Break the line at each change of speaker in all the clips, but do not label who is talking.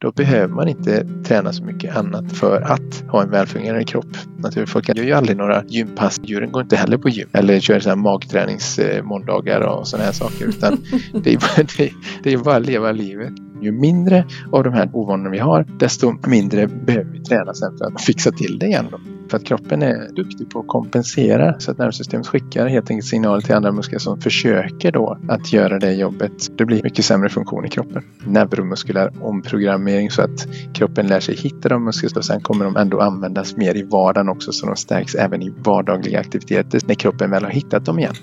då behöver man inte träna så mycket annat för att ha en välfungerande kropp. Naturfolk gör ju aldrig några gympass. Djuren går inte heller på gym eller kör så här magträningsmåndagar och sådana här saker utan det är, bara, det, det är bara att leva livet. Ju mindre av de här ovanorna vi har, desto mindre behöver vi träna sen för att fixa till det igen. Då. För att kroppen är duktig på att kompensera så att nervsystemet skickar helt enkelt signaler till andra muskler som försöker då att göra det jobbet. Det blir mycket sämre funktion i kroppen. Neuromuskulär omprogrammering så att kroppen lär sig hitta de musklerna. och sen kommer de ändå användas mer i vardagen också så de stärks även i vardagliga aktiviteter när kroppen väl har hittat dem igen.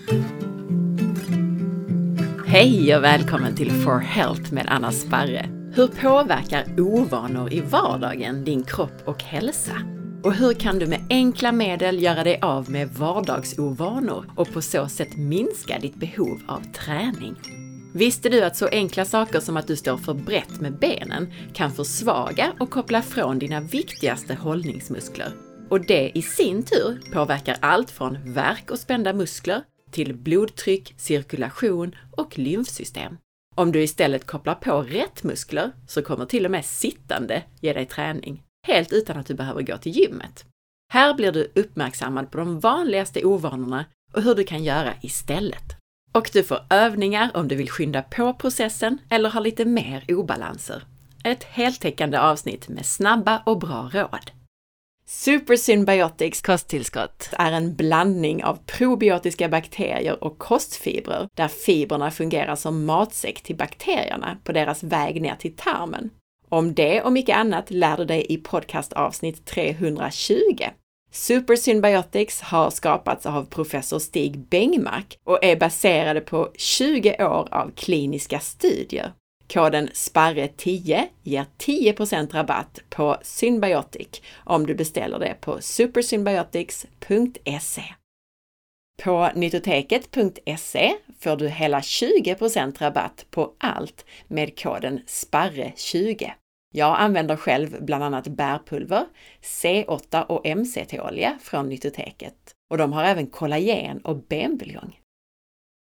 Hej och välkommen till For Health med Anna Sparre. Hur påverkar ovanor i vardagen din kropp och hälsa? Och hur kan du med enkla medel göra dig av med vardagsovanor och på så sätt minska ditt behov av träning? Visste du att så enkla saker som att du står för brett med benen kan försvaga och koppla från dina viktigaste hållningsmuskler? Och det i sin tur påverkar allt från värk och spända muskler till blodtryck, cirkulation och lymfsystem. Om du istället kopplar på rätt muskler så kommer till och med sittande ge dig träning, helt utan att du behöver gå till gymmet. Här blir du uppmärksammad på de vanligaste ovanorna och hur du kan göra istället. Och du får övningar om du vill skynda på processen eller har lite mer obalanser. Ett heltäckande avsnitt med snabba och bra råd. Supersymbiotics kosttillskott är en blandning av probiotiska bakterier och kostfibrer där fibrerna fungerar som matsäck till bakterierna på deras väg ner till tarmen. Om det och mycket annat lär du dig i podcastavsnitt 320. Supersymbiotics har skapats av professor Stig Bengmark och är baserade på 20 år av kliniska studier. Koden SPARRE10 ger 10% rabatt på Symbiotic om du beställer det på supersymbiotics.se. På nytoteket.se får du hela 20% rabatt på allt med koden SPARRE20. Jag använder själv bland annat bärpulver, C8 och MCT-olja från nytoteket. och de har även kollagen och benbuljong.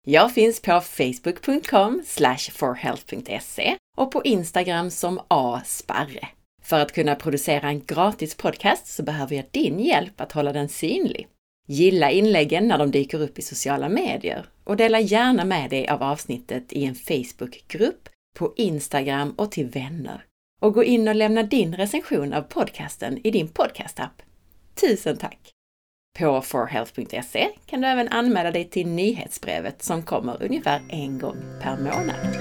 Jag finns på facebook.com forhealth.se och på Instagram som asparre. För att kunna producera en gratis podcast så behöver jag din hjälp att hålla den synlig. Gilla inläggen när de dyker upp i sociala medier och dela gärna med dig av avsnittet i en Facebookgrupp, på Instagram och till vänner. Och gå in och lämna din recension av podcasten i din podcastapp. Tusen tack! På forhealth.se kan du även anmäla dig till nyhetsbrevet som kommer ungefär en gång per månad.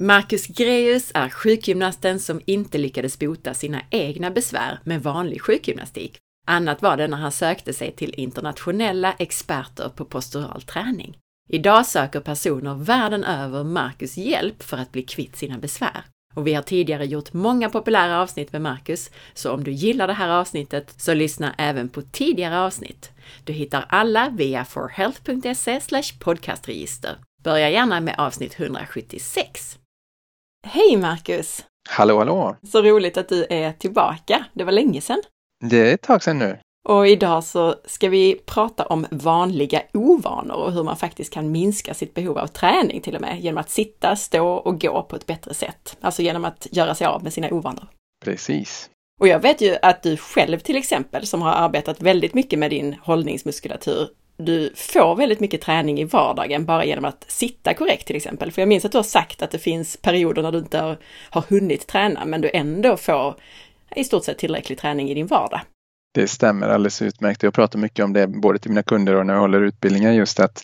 Marcus Greus är sjukgymnasten som inte lyckades bota sina egna besvär med vanlig sjukgymnastik. Annat var det när han sökte sig till internationella experter på postural träning. Idag söker personer världen över Marcus hjälp för att bli kvitt sina besvär. Och vi har tidigare gjort många populära avsnitt med Marcus, så om du gillar det här avsnittet så lyssna även på tidigare avsnitt. Du hittar alla via forhealth.se podcastregister. Börja gärna med avsnitt 176. Hej Marcus!
Hallå hallå!
Så roligt att du är tillbaka. Det var länge sedan.
Det är ett tag sedan nu.
Och idag så ska vi prata om vanliga ovanor och hur man faktiskt kan minska sitt behov av träning till och med genom att sitta, stå och gå på ett bättre sätt. Alltså genom att göra sig av med sina ovanor.
Precis.
Och jag vet ju att du själv till exempel, som har arbetat väldigt mycket med din hållningsmuskulatur, du får väldigt mycket träning i vardagen bara genom att sitta korrekt till exempel. För jag minns att du har sagt att det finns perioder när du inte har, har hunnit träna, men du ändå får i stort sett tillräcklig träning i din vardag.
Det stämmer alldeles utmärkt. Jag pratar mycket om det både till mina kunder och när jag håller utbildningar just att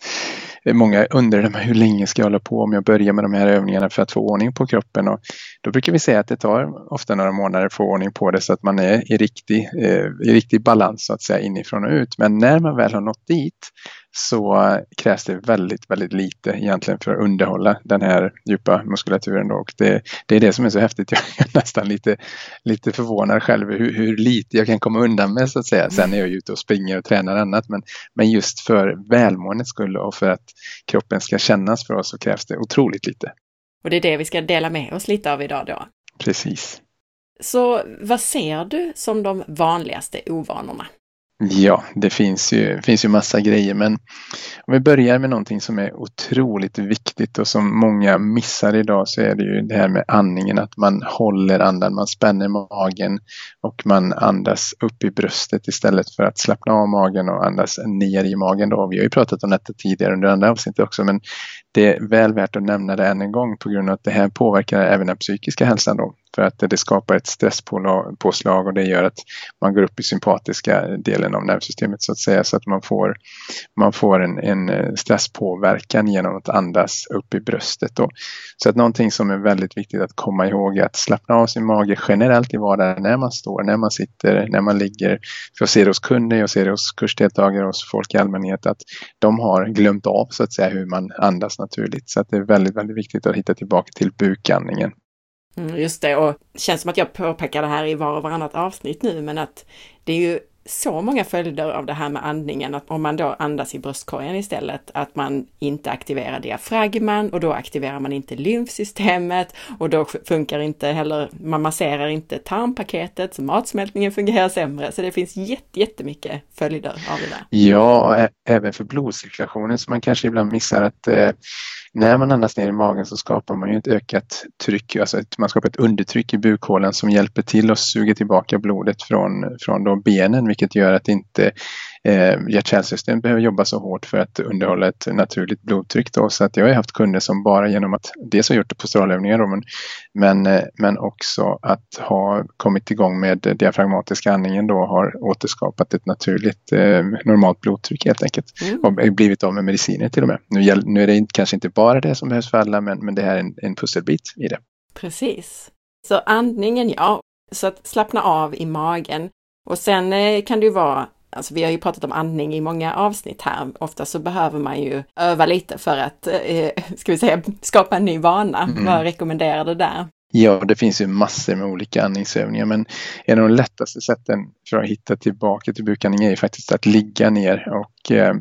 många undrar hur länge ska jag hålla på om jag börjar med de här övningarna för att få ordning på kroppen. Och då brukar vi säga att det tar ofta några månader att få ordning på det så att man är i riktig, eh, i riktig balans så att säga inifrån och ut. Men när man väl har nått dit så krävs det väldigt, väldigt lite egentligen för att underhålla den här djupa muskulaturen. Då. Och det, det är det som är så häftigt. Jag är nästan lite, lite förvånad själv hur, hur lite jag kan komma undan med så att säga. Sen är jag ute och springer och tränar annat. Men, men just för välmåendets skull och för att kroppen ska kännas för oss så krävs det otroligt lite.
Och det är det vi ska dela med oss lite av idag då.
Precis.
Så vad ser du som de vanligaste ovanorna?
Ja, det finns ju, finns ju massa grejer men om vi börjar med någonting som är otroligt viktigt och som många missar idag så är det ju det här med andningen, att man håller andan, man spänner magen och man andas upp i bröstet istället för att slappna av magen och andas ner i magen. Då. Vi har ju pratat om detta tidigare under andra avsnittet också men det är väl värt att nämna det än en gång på grund av att det här påverkar även den psykiska hälsan. Då för att det skapar ett stresspåslag och det gör att man går upp i sympatiska delen av nervsystemet så att säga så att man får, man får en, en stresspåverkan genom att andas upp i bröstet. Då. Så att någonting som är väldigt viktigt att komma ihåg är att slappna av sin mage generellt i vardagen när man står, när man sitter, när man ligger. För jag ser det hos kunder, jag ser det hos kursdeltagare, hos folk i allmänhet att de har glömt av så att säga hur man andas naturligt. Så att det är väldigt, väldigt viktigt att hitta tillbaka till bukandningen.
Mm, just det, och det känns som att jag påpekar det här i var och varannat avsnitt nu, men att det är ju så många följder av det här med andningen, att om man då andas i bröstkorgen istället, att man inte aktiverar diafragman och då aktiverar man inte lymfsystemet och då funkar inte heller, man masserar inte tarmpaketet, så matsmältningen fungerar sämre. Så det finns jätte, jättemycket följder av det där.
Ja, även för blodcirkulationen som man kanske ibland missar att eh, när man andas ner i magen så skapar man ju ett ökat tryck, alltså ett, man skapar ett undertryck i bukhålan som hjälper till att suga tillbaka blodet från, från då benen vilket gör att inte eh, hjärt-kärlsystem behöver jobba så hårt för att underhålla ett naturligt blodtryck. Då. Så att jag har haft kunder som bara genom att dels ha gjort posturalövningar då, men, men, eh, men också att ha kommit igång med diafragmatiska andningen då har återskapat ett naturligt eh, normalt blodtryck helt enkelt. Mm. Och blivit av med mediciner till och med. Nu, nu är det kanske inte bara det som behövs för alla men, men det här är en, en pusselbit i det.
Precis. Så andningen, ja, så att slappna av i magen. Och sen eh, kan det ju vara Alltså vi har ju pratat om andning i många avsnitt här. Ofta så behöver man ju öva lite för att, eh, ska vi säga, skapa en ny vana. Mm. Vad rekommenderar du där?
Ja, det finns ju massor med olika andningsövningar men en av de lättaste sätten för att hitta tillbaka till bukandning är ju faktiskt att ligga ner och eh,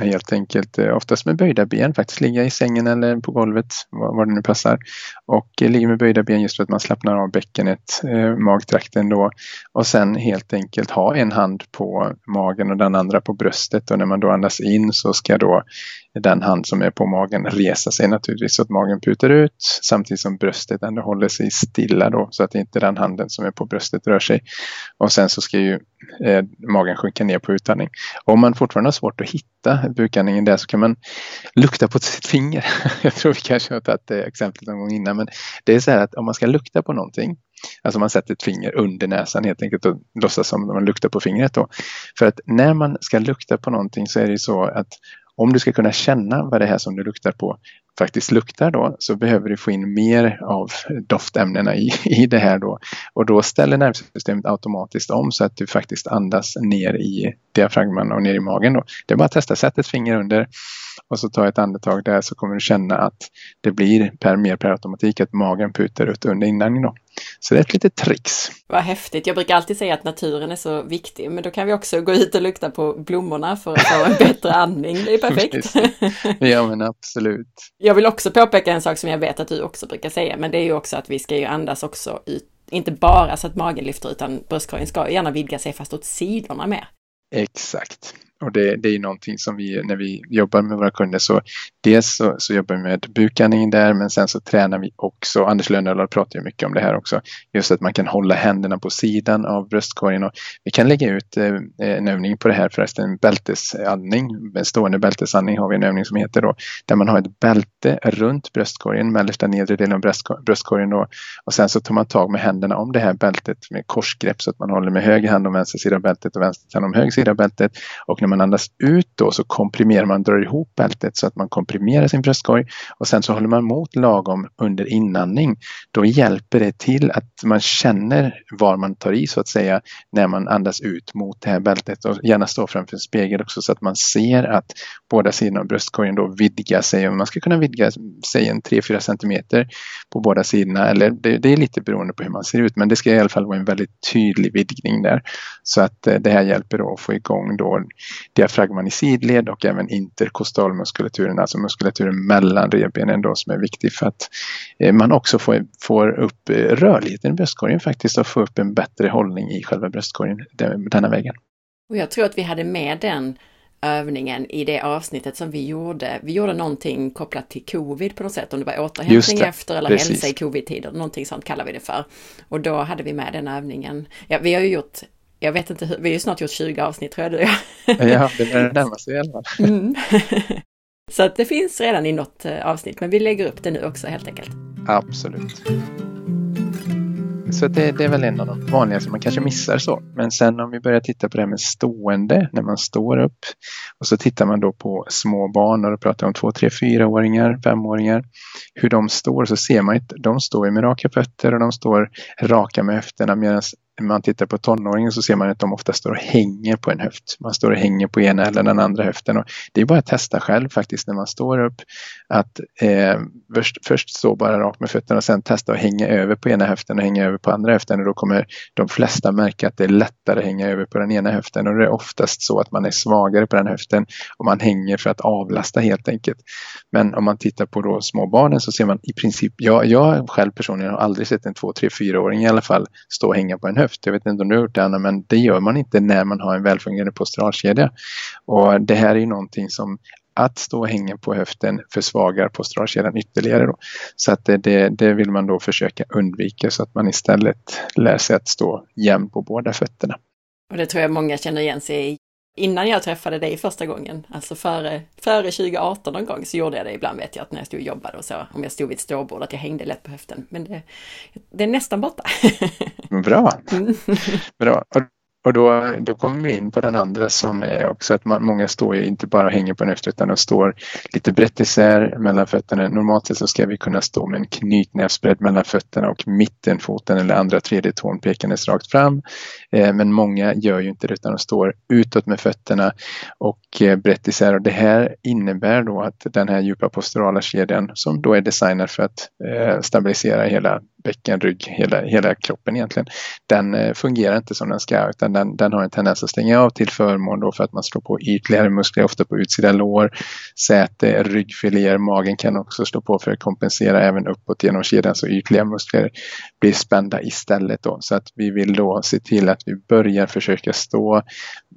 helt enkelt eh, oftast med böjda ben, faktiskt ligga i sängen eller på golvet, var det nu passar. Och eh, ligga med böjda ben just för att man slappnar av bäckenet, eh, magtrakten då. Och sen helt enkelt ha en hand på magen och den andra på bröstet och när man då andas in så ska då den hand som är på magen resa sig naturligtvis så att magen putar ut samtidigt som bröstet ändå håller sig stilla då så att inte den handen som är på bröstet rör sig. Och sen så ska ju eh, magen sjunka ner på utandning. Och om man fortfarande har svårt att hitta bukandningen där så kan man lukta på sitt finger. Jag tror vi kanske har tagit det exemplet någon gång innan men det är så här att om man ska lukta på någonting Alltså man sätter ett finger under näsan helt enkelt och låtsas som man luktar på fingret då. För att när man ska lukta på någonting så är det så att om du ska kunna känna vad det här som du luktar på faktiskt luktar då så behöver du få in mer av doftämnena i, i det här då. Och då ställer nervsystemet automatiskt om så att du faktiskt andas ner i diafragman och ner i magen då. Det är bara att testa, sätt ett finger under och så ta ett andetag där så kommer du känna att det blir per, mer per automatik att magen putar ut under inandning då. Så det är ett litet trix.
Vad häftigt. Jag brukar alltid säga att naturen är så viktig, men då kan vi också gå ut och lukta på blommorna för att få en bättre andning. Det är perfekt.
ja, men absolut.
Jag vill också påpeka en sak som jag vet att du också brukar säga, men det är ju också att vi ska ju andas också ut, inte bara så att magen lyfter, utan bröstkorgen ska gärna vidga sig fast åt sidorna mer.
Exakt. Och det, det är någonting som vi, när vi jobbar med våra kunder, så dels så, så jobbar vi med bukandning där, men sen så tränar vi också, Anders Lönnöller pratar ju mycket om det här också, just att man kan hålla händerna på sidan av bröstkorgen. Och vi kan lägga ut eh, en övning på det här förresten, bältesandning, stående bältesandning har vi en övning som heter då, där man har ett bälte runt bröstkorgen, mellersta nedre delen av bröstkorgen då, och sen så tar man tag med händerna om det här bältet med korsgrepp så att man håller med höger hand om vänster sida av bältet och vänster hand om höger sida av bältet. Och när man andas ut då så komprimerar man, drar ihop bältet så att man komprimerar sin bröstkorg och sen så håller man mot lagom under inandning. Då hjälper det till att man känner var man tar i så att säga när man andas ut mot det här bältet och gärna stå framför en spegel också så att man ser att båda sidorna av bröstkorgen då vidgar sig och man ska kunna vidga sig en 3-4 centimeter på båda sidorna eller det, det, är lite beroende på hur man ser ut men det ska i alla fall vara en väldigt tydlig vidgning där. Så att eh, det här hjälper då att få igång då diafragman i sidled och även interkostalmuskulaturen, alltså muskulaturen mellan revbenen då som är viktig för att eh, man också får, får upp eh, rörligheten i bröstkorgen faktiskt och få upp en bättre hållning i själva bröstkorgen denna vägen.
Och jag tror att vi hade med den övningen i det avsnittet som vi gjorde. Vi gjorde någonting kopplat till covid på något sätt, om det var återhämtning det, efter eller precis. hälsa i covid-tider, någonting sånt kallar vi det för. Och då hade vi med den övningen. Ja, vi har ju gjort jag vet inte hur, vi har ju snart gjort 20 avsnitt tror jag du
Ja, det är närmar sig i alla fall. Mm.
Så att det finns redan i något eh, avsnitt, men vi lägger upp det nu också helt enkelt.
Absolut. Så det, det, är väl en av de vanligaste man kanske missar så. Men sen om vi börjar titta på det här med stående när man står upp och så tittar man då på små barn och då pratar om två, tre, fyraåringar, femåringar. Hur de står så ser man att de står med raka fötter och de står raka med höfterna medan när man tittar på tonåringen så ser man att de ofta står och hänger på en höft. Man står och hänger på ena eller den andra höften. Och det är bara att testa själv faktiskt när man står upp. Att eh, först, först stå bara rakt med fötterna och sen testa att hänga över på ena höften och hänga över på andra höften. Och då kommer de flesta märka att det är lättare att hänga över på den ena höften. Och det är oftast så att man är svagare på den höften och man hänger för att avlasta helt enkelt. Men om man tittar på då småbarnen så ser man i princip, jag, jag själv personligen har aldrig sett en två, tre, fyraåring i alla fall stå och hänga på en höft höft. Jag vet inte om du har gjort det Anna, men det gör man inte när man har en välfungerande posturalkedja. Och det här är ju någonting som att stå och hänga på höften försvagar posturalkedjan ytterligare. Då. Så att det, det, det, vill man då försöka undvika så att man istället lär sig att stå jämn på båda fötterna.
Och det tror jag många känner igen sig i innan jag träffade dig första gången, alltså före, före 2018 någon gång, så gjorde jag det ibland vet jag att när jag stod och jobbade och så, om jag stod vid ett ståbord, att jag hängde lätt på höften. Men det, det är nästan borta.
Bra! Mm. Bra. Och då, då kommer vi in på den andra som är också att man, många står ju inte bara och hänger på en höft utan de står lite brett isär mellan fötterna. Normalt sett så ska vi kunna stå med en knytnävsbredd mellan fötterna och mittenfoten eller andra tredje tån pekandes rakt fram. Eh, men många gör ju inte det utan de står utåt med fötterna och eh, brett isär och det här innebär då att den här djupa posturala kedjan som då är designad för att eh, stabilisera hela bäcken, rygg, hela, hela kroppen egentligen. Den eh, fungerar inte som den ska utan den, den har en tendens att stänga av till förmån då för att man slår på ytligare muskler, ofta på utsida lår, säte, ryggfiléer, magen kan också slå på för att kompensera även uppåt genom kedjan så ytliga muskler blir spända istället då. Så att vi vill då se till att vi börjar försöka stå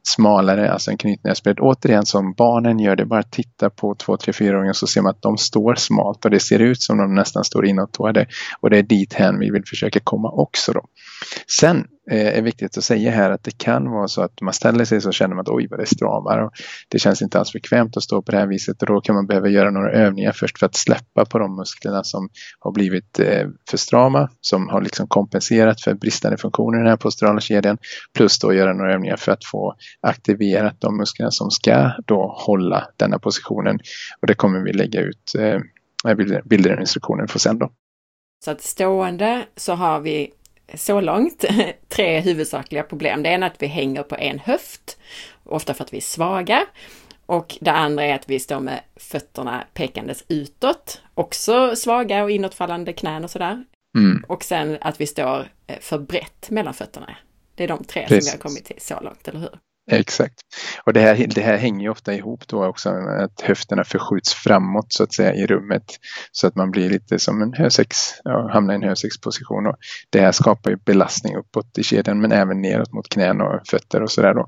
smalare, alltså en knytnävsbredd. Återigen som barnen gör det, bara titta på 2, 3, 4-åringar så ser man att de står smalt och det ser ut som de nästan står inåtåade. Och det är dit hän vi vill försöka komma också. Då. Sen är är viktigt att säga här att det kan vara så att man ställer sig så känner man att oj vad det stramar och det känns inte alls bekvämt att stå på det här viset och då kan man behöva göra några övningar först för att släppa på de musklerna som har blivit eh, för strama, som har liksom kompenserat för bristande funktioner i den här posturala kedjan plus då göra några övningar för att få aktiverat de musklerna som ska då hålla denna positionen och det kommer vi lägga ut eh, bilder och instruktioner för sen då.
Så att stående så har vi så långt tre huvudsakliga problem. Det ena är att vi hänger på en höft, ofta för att vi är svaga. Och det andra är att vi står med fötterna pekandes utåt, också svaga och inåtfallande knän och sådär. Mm. Och sen att vi står eh, för brett mellan fötterna. Det är de tre Precis. som vi har kommit till så långt, eller hur?
Exakt. Och det här, det här hänger ju ofta ihop då också med att höfterna förskjuts framåt så att säga i rummet. Så att man blir lite som en hösex, ja, hamnar i en hösexposition. Och det här skapar ju belastning uppåt i kedjan men även neråt mot knän och fötter och sådär då.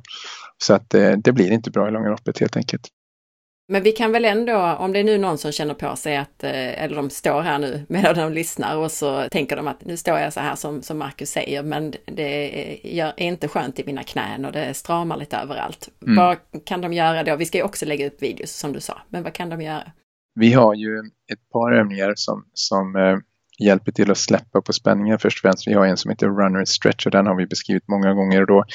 Så att det, det blir inte bra i långa loppet helt enkelt.
Men vi kan väl ändå, om det är nu någon som känner på sig att, eh, eller de står här nu medan de lyssnar och så tänker de att nu står jag så här som, som Marcus säger, men det är inte skönt i mina knän och det stramar lite överallt. Mm. Vad kan de göra då? Vi ska ju också lägga upp videos som du sa, men vad kan de göra?
Vi har ju ett par övningar som, som eh, hjälper till att släppa på spänningen först och främst. Vi har en som heter Runner Stretch och den har vi beskrivit många gånger och då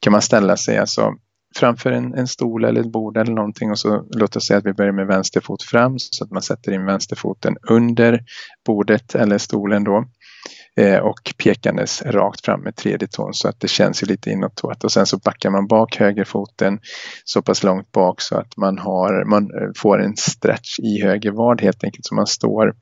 kan man ställa sig alltså framför en, en stol eller ett bord eller någonting och så låt oss säga att vi börjar med vänster fot fram så att man sätter in vänsterfoten under bordet eller stolen då eh, och pekandes rakt fram med tredje tån så att det känns lite inåtåt och sen så backar man bak högerfoten så pass långt bak så att man, har, man eh, får en stretch i höger vad helt enkelt så man står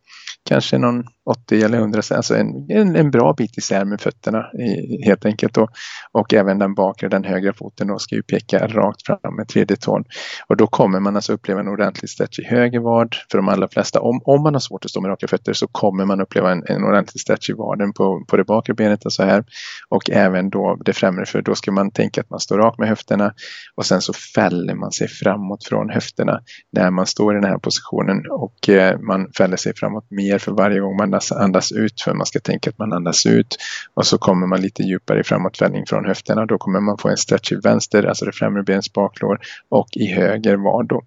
kanske någon 80 eller 100 alltså en, en, en bra bit isär med fötterna i, helt enkelt. Då. Och även den bakre, den högra foten då ska ju peka rakt fram med tredje tån. Och då kommer man alltså uppleva en ordentlig stretch i höger vad för de allra flesta. Om, om man har svårt att stå med raka fötter så kommer man uppleva en, en ordentlig stretch i vaden på, på det bakre benet och så här. Och även då det främre för då ska man tänka att man står rakt med höfterna och sen så fäller man sig framåt från höfterna när man står i den här positionen och eh, man fäller sig framåt mer för varje gång man andas, ut för man ska tänka att man andas ut. Och så kommer man lite djupare i framåtfällning från höfterna. Då kommer man få en stretch i vänster, alltså det främre benets baklår och i höger vad då.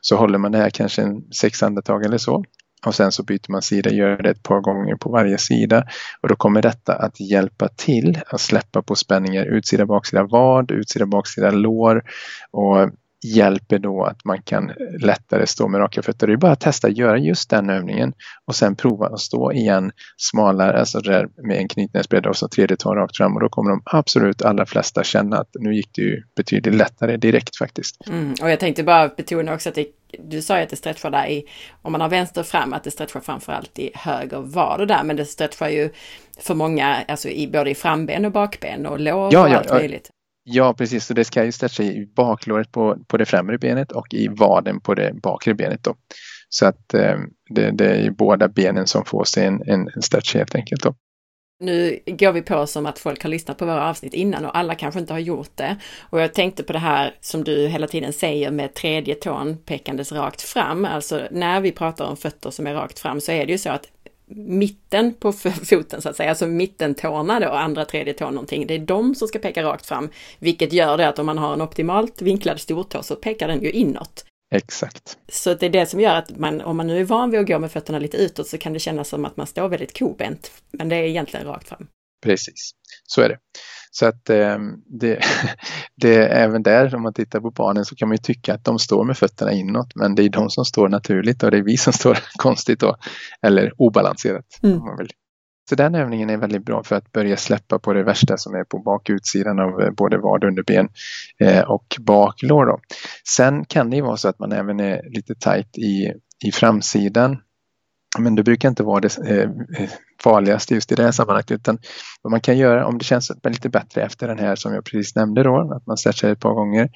Så håller man det här kanske en sex andetag eller så och sen så byter man sida, gör det ett par gånger på varje sida. Och då kommer detta att hjälpa till att släppa på spänningar. Utsida, baksida vad, utsida, baksida lår. Och hjälper då att man kan lättare stå med raka fötter. Det är bara att testa att göra just den övningen och sen prova att stå igen smalare, alltså där med en knytnäsbredd och så tredje tån rakt fram och då kommer de absolut allra flesta känna att nu gick det ju betydligt lättare direkt faktiskt.
Mm, och jag tänkte bara betona också att det, du sa ju att det stretchar där i, om man har vänster fram, att det stretchar framförallt i höger vad och där, men det stretchar ju för många, alltså i både i framben och bakben och lår ja, och allt ja, möjligt.
Ja, precis. Så det ska ju stretcha i baklåret på, på det främre benet och i vaden på det bakre benet. Då. Så att eh, det, det, är båda benen som får sig en, en stretch helt enkelt. Då.
Nu går vi på som att folk har lyssnat på våra avsnitt innan och alla kanske inte har gjort det. Och jag tänkte på det här som du hela tiden säger med tredje tån pekandes rakt fram. Alltså när vi pratar om fötter som är rakt fram så är det ju så att mitten på foten så att säga, alltså mittentårna då, andra tredje tån någonting, det är de som ska peka rakt fram. Vilket gör det att om man har en optimalt vinklad stortå så pekar den ju inåt.
Exakt.
Så det är det som gör att man, om man nu är van vid att gå med fötterna lite utåt så kan det kännas som att man står väldigt kobent. Men det är egentligen rakt fram.
Precis, så är det. Så att eh, det, det, även där, om man tittar på barnen så kan man ju tycka att de står med fötterna inåt, men det är de som står naturligt och det är vi som står konstigt då, eller obalanserat. Mm. man vill. Så den övningen är väldigt bra för att börja släppa på det värsta som är på bakutsidan av eh, både vad, underben eh, och baklår. Då. Sen kan det ju vara så att man även är lite tajt i, i framsidan men det brukar inte vara det eh, farligaste just i det här sammanhanget utan vad man kan göra om det känns lite bättre efter den här som jag precis nämnde då, att man stretchar ett par gånger,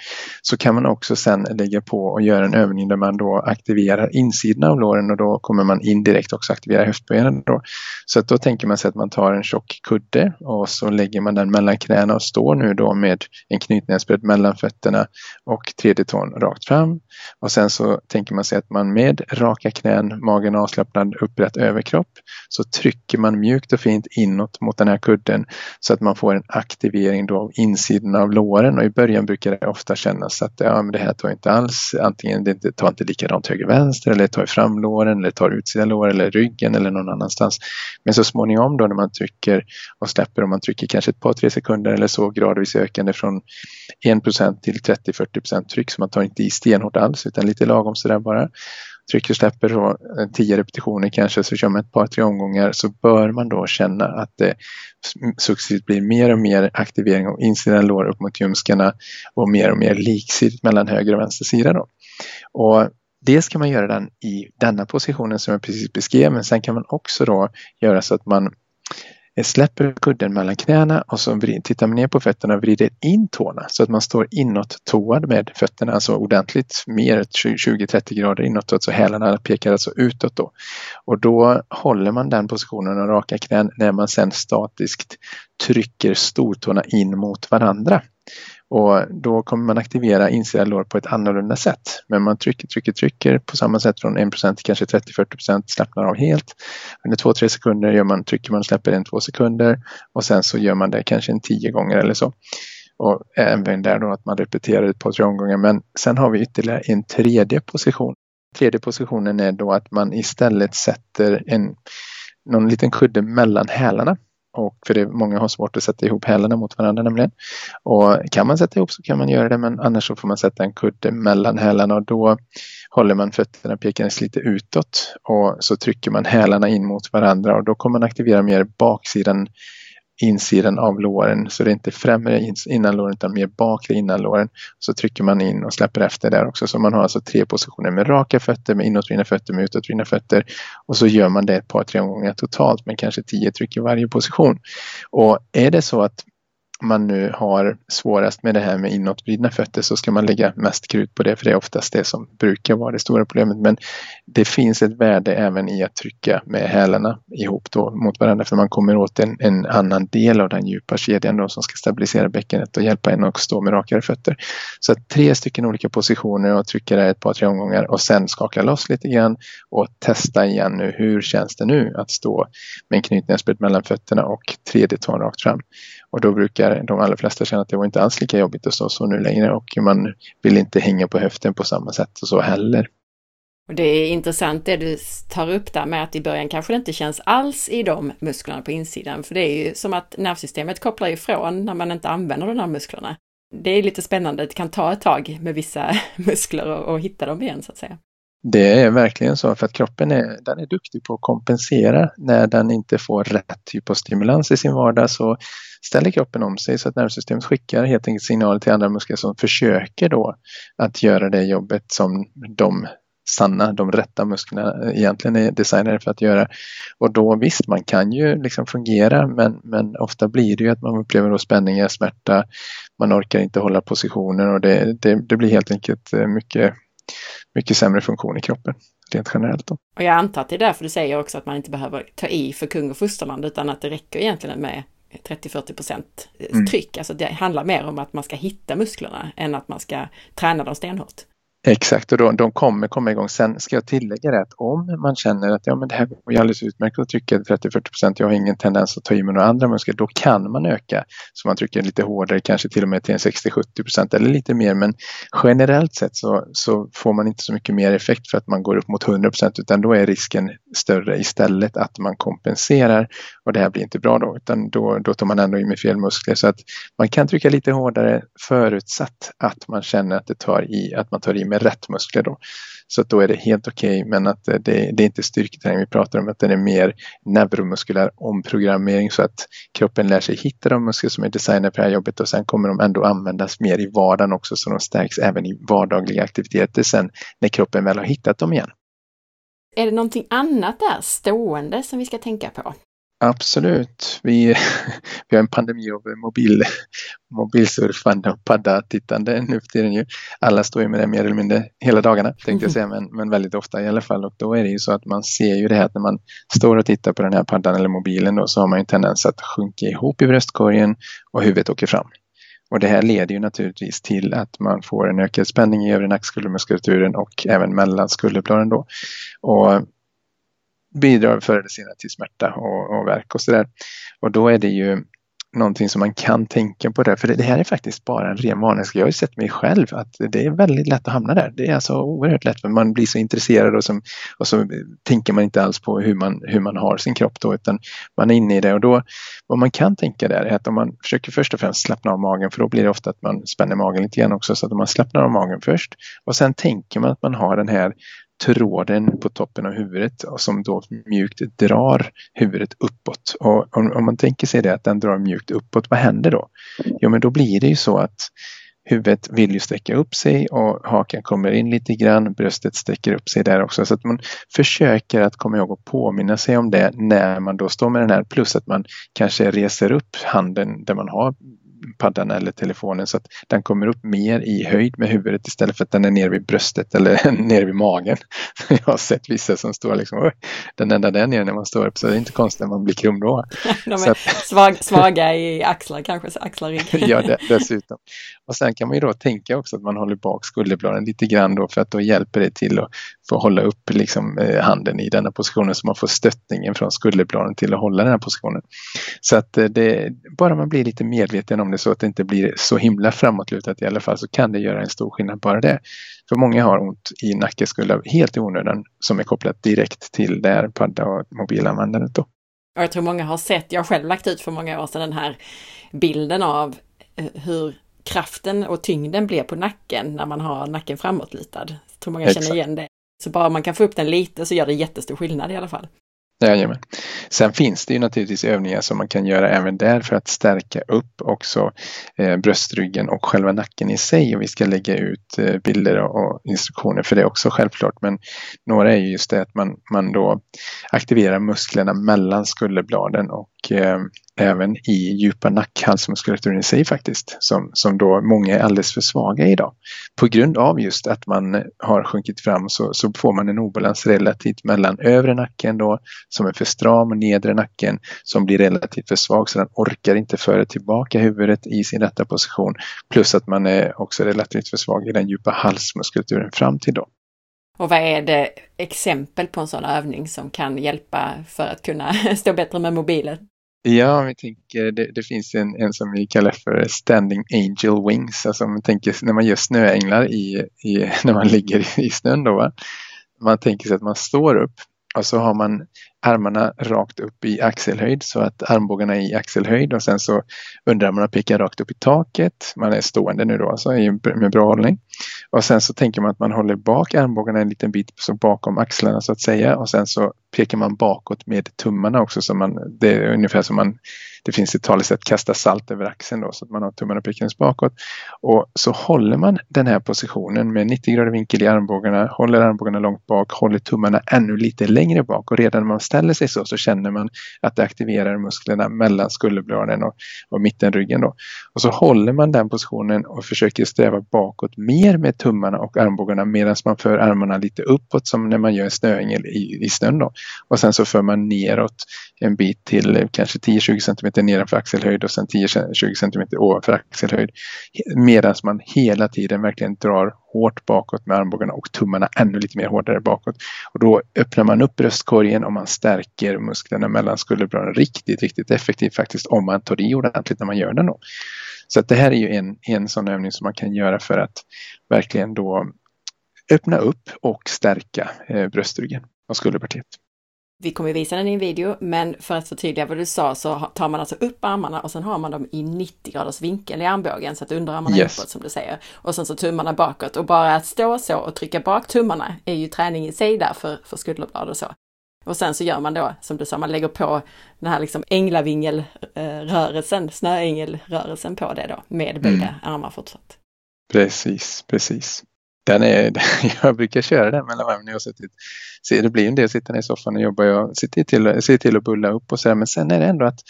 så kan man också sen lägga på och göra en övning där man då aktiverar insidan av låren och då kommer man indirekt också aktivera höftbenen då. Så att då tänker man sig att man tar en tjock kudde och så lägger man den mellan knäna och står nu då med en knytnäsbredd mellan fötterna och tredje tån rakt fram. Och sen så tänker man sig att man med raka knän, magen avslappnad, upprätt överkropp så trycker trycker man mjukt och fint inåt mot den här kudden så att man får en aktivering då av insidan av låren och i början brukar det ofta kännas att ja, men det här tar inte alls, antingen det tar inte likadant höger vänster eller det tar fram låren eller tar utsida lår eller ryggen eller någon annanstans. Men så småningom då när man trycker och släpper och man trycker kanske ett par tre sekunder eller så gradvis ökande från 1% till 30-40% tryck så man tar inte i stenhårt alls utan lite lagom sådär bara trycker släpper så eh, 10 repetitioner kanske så kör man ett par tre omgångar så bör man då känna att eh, det successivt blir mer och mer aktivering av insidan lår upp mot ljumskarna och mer och mer liksidigt mellan höger och vänster sida. Då. Och Dels kan man göra den i denna positionen som jag precis beskrev men sen kan man också då göra så att man släpper kudden mellan knäna och så tittar man ner på fötterna och vrider in tårna så att man står inåt toad med fötterna, alltså ordentligt mer 20-30 grader inåt, så hälarna pekar alltså utåt då. Och då håller man den positionen och raka knän när man sen statiskt trycker stortårna in mot varandra. Och då kommer man aktivera insida lår på ett annorlunda sätt. Men man trycker, trycker, trycker på samma sätt från 1 till kanske 30-40% slappnar av helt. Under 2-3 sekunder gör man, trycker man och släpper en 2 sekunder och sen så gör man det kanske en 10 gånger eller så. Och även där då att man repeterar ett par tre omgångar. Men sen har vi ytterligare en tredje position. Tredje positionen är då att man istället sätter en någon liten kudde mellan hälarna och för det, många har svårt att sätta ihop hälarna mot varandra nämligen. Och kan man sätta ihop så kan man göra det men annars så får man sätta en kudde mellan hälarna och då håller man fötterna pekandes lite utåt och så trycker man hälarna in mot varandra och då kommer man aktivera mer baksidan insidan av låren så det är inte främre innanlåren utan mer bakre innanlåren. Så trycker man in och släpper efter där också. Så man har alltså tre positioner med raka fötter, med inåtvridna fötter, med utåtvridna fötter. Och så gör man det ett par, tre gånger totalt med kanske tio tryck i varje position. Och är det så att man nu har svårast med det här med inåtvridna fötter så ska man lägga mest krut på det för det är oftast det som brukar vara det stora problemet. Men det finns ett värde även i att trycka med hälarna ihop då mot varandra för man kommer åt en, en annan del av den djupa kedjan då som ska stabilisera bäckenet och hjälpa en att stå med rakare fötter. Så tre stycken olika positioner och trycka där ett par tre omgångar och sen skaka loss lite grann och testa igen nu. Hur känns det nu att stå med en knytnäsbredd mellan fötterna och tredje tån rakt fram? Och då brukar de allra flesta känner att det var inte alls lika jobbigt att stå så nu längre och man vill inte hänga på höften på samma sätt och så heller.
Och det är intressant det du tar upp där med att i början kanske det inte känns alls i de musklerna på insidan. För det är ju som att nervsystemet kopplar ifrån när man inte använder de här musklerna. Det är lite spännande, det kan ta ett tag med vissa muskler och, och hitta dem igen så att säga.
Det är verkligen så för att kroppen är, den är duktig på att kompensera när den inte får rätt typ av stimulans i sin vardag så ställer kroppen om sig så att nervsystemet skickar helt enkelt signaler till andra muskler som försöker då att göra det jobbet som de sanna, de rätta musklerna egentligen är designade för att göra. Och då visst, man kan ju liksom fungera men, men ofta blir det ju att man upplever då spänningar, smärta, man orkar inte hålla positionen och det, det, det blir helt enkelt eh, mycket mycket sämre funktion i kroppen rent generellt. Då.
Och jag antar att det är därför du säger också att man inte behöver ta i för kung och fosterland utan att det räcker egentligen med 30-40 procent mm. tryck. Mm. Alltså det handlar mer om att man ska hitta musklerna än att man ska träna dem stenhårt.
Exakt, och då, de kommer komma igång. Sen ska jag tillägga det att om man känner att ja, men det här går ju alldeles utmärkt att trycka 30-40 procent, jag har ingen tendens att ta i med några andra muskler, då kan man öka. Så man trycker lite hårdare, kanske till och med till en 60-70 procent eller lite mer. Men generellt sett så, så får man inte så mycket mer effekt för att man går upp mot 100 procent, utan då är risken större istället att man kompenserar och det här blir inte bra då, utan då, då tar man ändå i med fel muskler. Så att man kan trycka lite hårdare förutsatt att man känner att, det tar i, att man tar i med rätt muskler då. Så att då är det helt okej okay, men att eh, det, det, är inte styrketräning vi pratar om utan det är mer neuromuskulär omprogrammering så att kroppen lär sig hitta de muskler som är designade för det här jobbet och sen kommer de ändå användas mer i vardagen också så de stärks även i vardagliga aktiviteter sen när kroppen väl har hittat dem igen.
Är det någonting annat där stående som vi ska tänka på?
Absolut. Vi, vi har en pandemi av mobil, mobilsurfande och padda-tittande nu för tiden. Ju. Alla står ju med det mer eller mindre hela dagarna tänkte jag säga, men, men väldigt ofta i alla fall. Och då är det ju så att man ser ju det här att när man står och tittar på den här paddan eller mobilen då, så har man en tendens att sjunka ihop i bröstkorgen och huvudet åker fram. Och det här leder ju naturligtvis till att man får en ökad spänning i övre nackskuldermuskulaturen och även mellan skulderbladen då. Och bidrar förr eller senare till smärta och, och värk och sådär. Och då är det ju någonting som man kan tänka på där. För det, här är faktiskt bara en ren varning. Jag har ju sett mig själv att det är väldigt lätt att hamna där. Det är alltså oerhört lätt för man blir så intresserad och, som, och så tänker man inte alls på hur man, hur man har sin kropp då utan man är inne i det och då vad man kan tänka där är att om man försöker först och främst slappna av magen för då blir det ofta att man spänner magen lite grann också så att om man slappnar av magen först och sen tänker man att man har den här tråden på toppen av huvudet och som då mjukt drar huvudet uppåt. Och om, om, man tänker sig det att den drar mjukt uppåt, vad händer då? Jo, men då blir det ju så att huvudet vill ju sträcka upp sig och hakan kommer in lite grann, bröstet sträcker upp sig där också. Så att man försöker att komma ihåg och påminna sig om det när man då står med den här plus att man kanske reser upp handen där man har paddan eller telefonen så att den kommer upp mer i höjd med huvudet istället för att den är nere vid bröstet eller nere vid magen. Jag har sett vissa som står liksom, den enda där nere när man står upp så det är inte konstigt att man blir krum då.
De är att, svag, svaga i axlar kanske, axlar rygg.
ja, det, dessutom. Och sen kan man ju då tänka också att man håller bak skulderbladen lite grann då för att då hjälper det till att få hålla upp liksom, eh, handen i denna positionen så man får stöttningen från skulderbladen till att hålla den här positionen. Så att eh, det, bara man blir lite medveten om det så att det inte blir så himla framåtlutat i alla fall så kan det göra en stor skillnad bara det. För många har ont i nackeskulder helt i onödan som är kopplat direkt till det här padda och mobilanvändandet. Då.
Jag tror många har sett, jag har själv lagt ut för många år sedan den här bilden av eh, hur kraften och tyngden blir på nacken när man har nacken framåtlutad. Jag tror många Exakt. känner igen det. Så bara man kan få upp den lite så gör det jättestor skillnad i alla fall.
Jajamän. Sen finns det ju naturligtvis övningar som man kan göra även där för att stärka upp också eh, bröstryggen och själva nacken i sig. Och vi ska lägga ut eh, bilder och instruktioner för det också självklart. Men några är ju just det att man, man då aktiverar musklerna mellan skulderbladen och eh, även i djupa nackhalsmuskulaturen i sig faktiskt, som, som då många är alldeles för svaga idag. På grund av just att man har sjunkit fram så, så får man en obalans relativt mellan övre nacken då, som är för stram, och nedre nacken som blir relativt för svag så den orkar inte föra tillbaka huvudet i sin rätta position. Plus att man är också relativt för svag i den djupa halsmuskulaturen fram till då.
Och vad är det exempel på en sån övning som kan hjälpa för att kunna stå bättre med mobilen?
Ja, vi tänker, det, det, finns en, en som vi kallar för Standing Angel Wings. Alltså man tänker när man gör snöänglar i, i när man ligger i snön. Då, va? Man tänker sig att man står upp och så har man armarna rakt upp i axelhöjd så att armbågarna är i axelhöjd och sen så underarmarna pekar rakt upp i taket. Man är stående nu då alltså med bra hållning. Och sen så tänker man att man håller bak armbågarna en liten bit så bakom axlarna så att säga och sen så pekar man bakåt med tummarna också. Så man, det är ungefär som man, det finns ett talesätt, kasta salt över axeln då så att man har tummarna pekandes bakåt. Och så håller man den här positionen med 90 grader vinkel i armbågarna, håller armbågarna långt bak, håller tummarna ännu lite längre bak och redan när man ställer sig så så känner man att det aktiverar musklerna mellan skulderbladen och, och mittenryggen då. Och så håller man den positionen och försöker sträva bakåt mer med tummarna och armbågarna medan man för armarna lite uppåt som när man gör en snöängel i, i snön då. Och sen så för man neråt en bit till kanske 10-20 cm nedanför axelhöjd och sen 10-20 cm ovanför axelhöjd. Medan man hela tiden verkligen drar hårt bakåt med armbågarna och tummarna ännu lite mer hårdare bakåt. Och då öppnar man upp bröstkorgen och man stärker musklerna mellan skulderbladen riktigt, riktigt effektivt faktiskt om man tar i ordentligt när man gör den. Då. Så att det här är ju en, en sån övning som man kan göra för att verkligen då öppna upp och stärka eh, bröstryggen och skulderpartiet.
Vi kommer visa den i en video, men för att förtydliga vad du sa så tar man alltså upp armarna och sen har man dem i 90 graders vinkel i armbågen så att underarmarna yes. är uppåt som du säger. Och sen så tummarna bakåt och bara att stå så och trycka bak tummarna är ju träning i sig där för, för skulderblad och så. Och sen så gör man då, som du sa, man lägger på den här liksom änglavingelrörelsen, snöängelrörelsen på det då med böjda mm. armar fortsatt.
Precis, precis den är, jag brukar köra den mellan varven när jag suttit. Så det blir en del sitta i soffan och jobba. Jag ser till, ser till att bulla upp och så här. Men sen är det ändå att,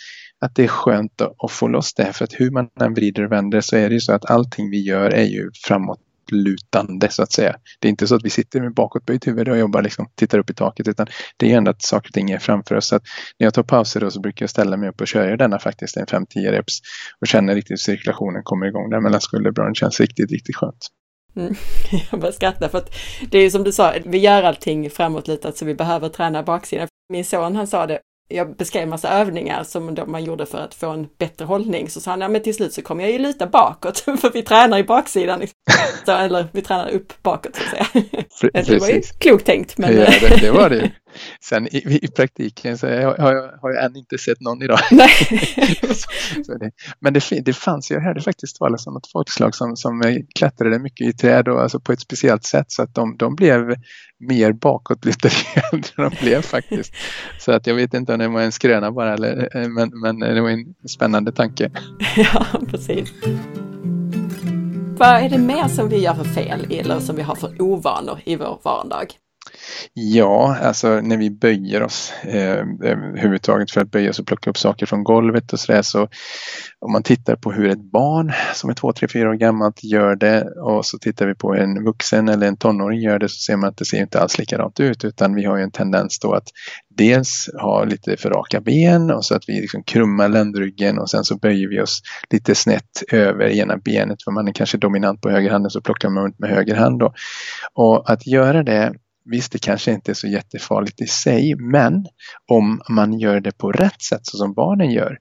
att det är skönt att, att få loss det. För att hur man än vrider och vänder så är det ju så att allting vi gör är ju framåt lutande så att säga. Det är inte så att vi sitter med bakåtböjt huvud och jobbar liksom, tittar upp i taket utan det är ändå att saker och ting är framför oss. Så att när jag tar pauser då så brukar jag ställa mig upp och köra denna faktiskt en 5-10 reps och känner riktigt cirkulationen kommer igång där mellan skulderbladen. Det känns riktigt, riktigt skönt.
Mm. Jag bara skrattar för att det är som du sa, vi gör allting framåtlutat så vi behöver träna baksidan. Min son han sa det, jag beskrev massa övningar som man gjorde för att få en bättre hållning. Så sa han, ja men till slut så kommer jag ju luta bakåt för vi tränar i baksidan. Så, eller vi tränar upp bakåt så att säga. Precis. Det var ju klokt tänkt. Men...
Ja, det, det var det Sen i, i, praktiken så har jag, har jag än inte sett någon idag. Nej. så, så det, men det, det fanns, jag hörde faktiskt talas om något folkslag som, som klättrade mycket i träd och alltså på ett speciellt sätt så att de, de blev mer bakåtlutade än de blev faktiskt. Så att jag vet inte om det var en skröna bara eller, men, men det var en spännande tanke.
ja, precis. Vad är det mer som vi gör för fel eller som vi har för ovanor i vår vardag?
Ja, alltså när vi böjer oss eh, överhuvudtaget för att böja oss och plocka upp saker från golvet och sådär så om man tittar på hur ett barn som är två, tre, fyra år gammalt gör det och så tittar vi på en vuxen eller en tonåring gör det så ser man att det ser inte alls likadant ut utan vi har ju en tendens då att dels ha lite för raka ben och så att vi liksom krummar ländryggen och sen så böjer vi oss lite snett över ena benet för man är kanske dominant på höger handen så plockar man med höger hand då. Och att göra det Visst, det kanske inte är så jättefarligt i sig, men om man gör det på rätt sätt så som barnen gör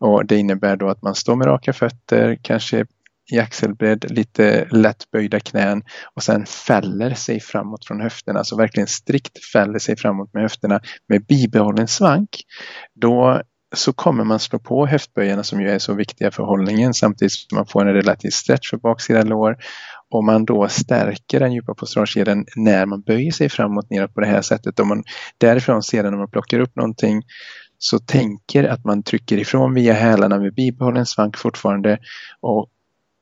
och det innebär då att man står med raka fötter, kanske i axelbredd, lite lätt böjda knän och sen fäller sig framåt från höfterna, alltså verkligen strikt fäller sig framåt med höfterna med bibehållen svank. Då så kommer man slå på höftböjarna som ju är så viktiga för hållningen samtidigt som man får en relativ stretch för baksida lår. Om man då stärker den djupa posturalkedjan när man böjer sig framåt neråt på det här sättet. Om man därifrån sedan när man plockar upp någonting så tänker att man trycker ifrån via hälarna med bibehållen svank fortfarande och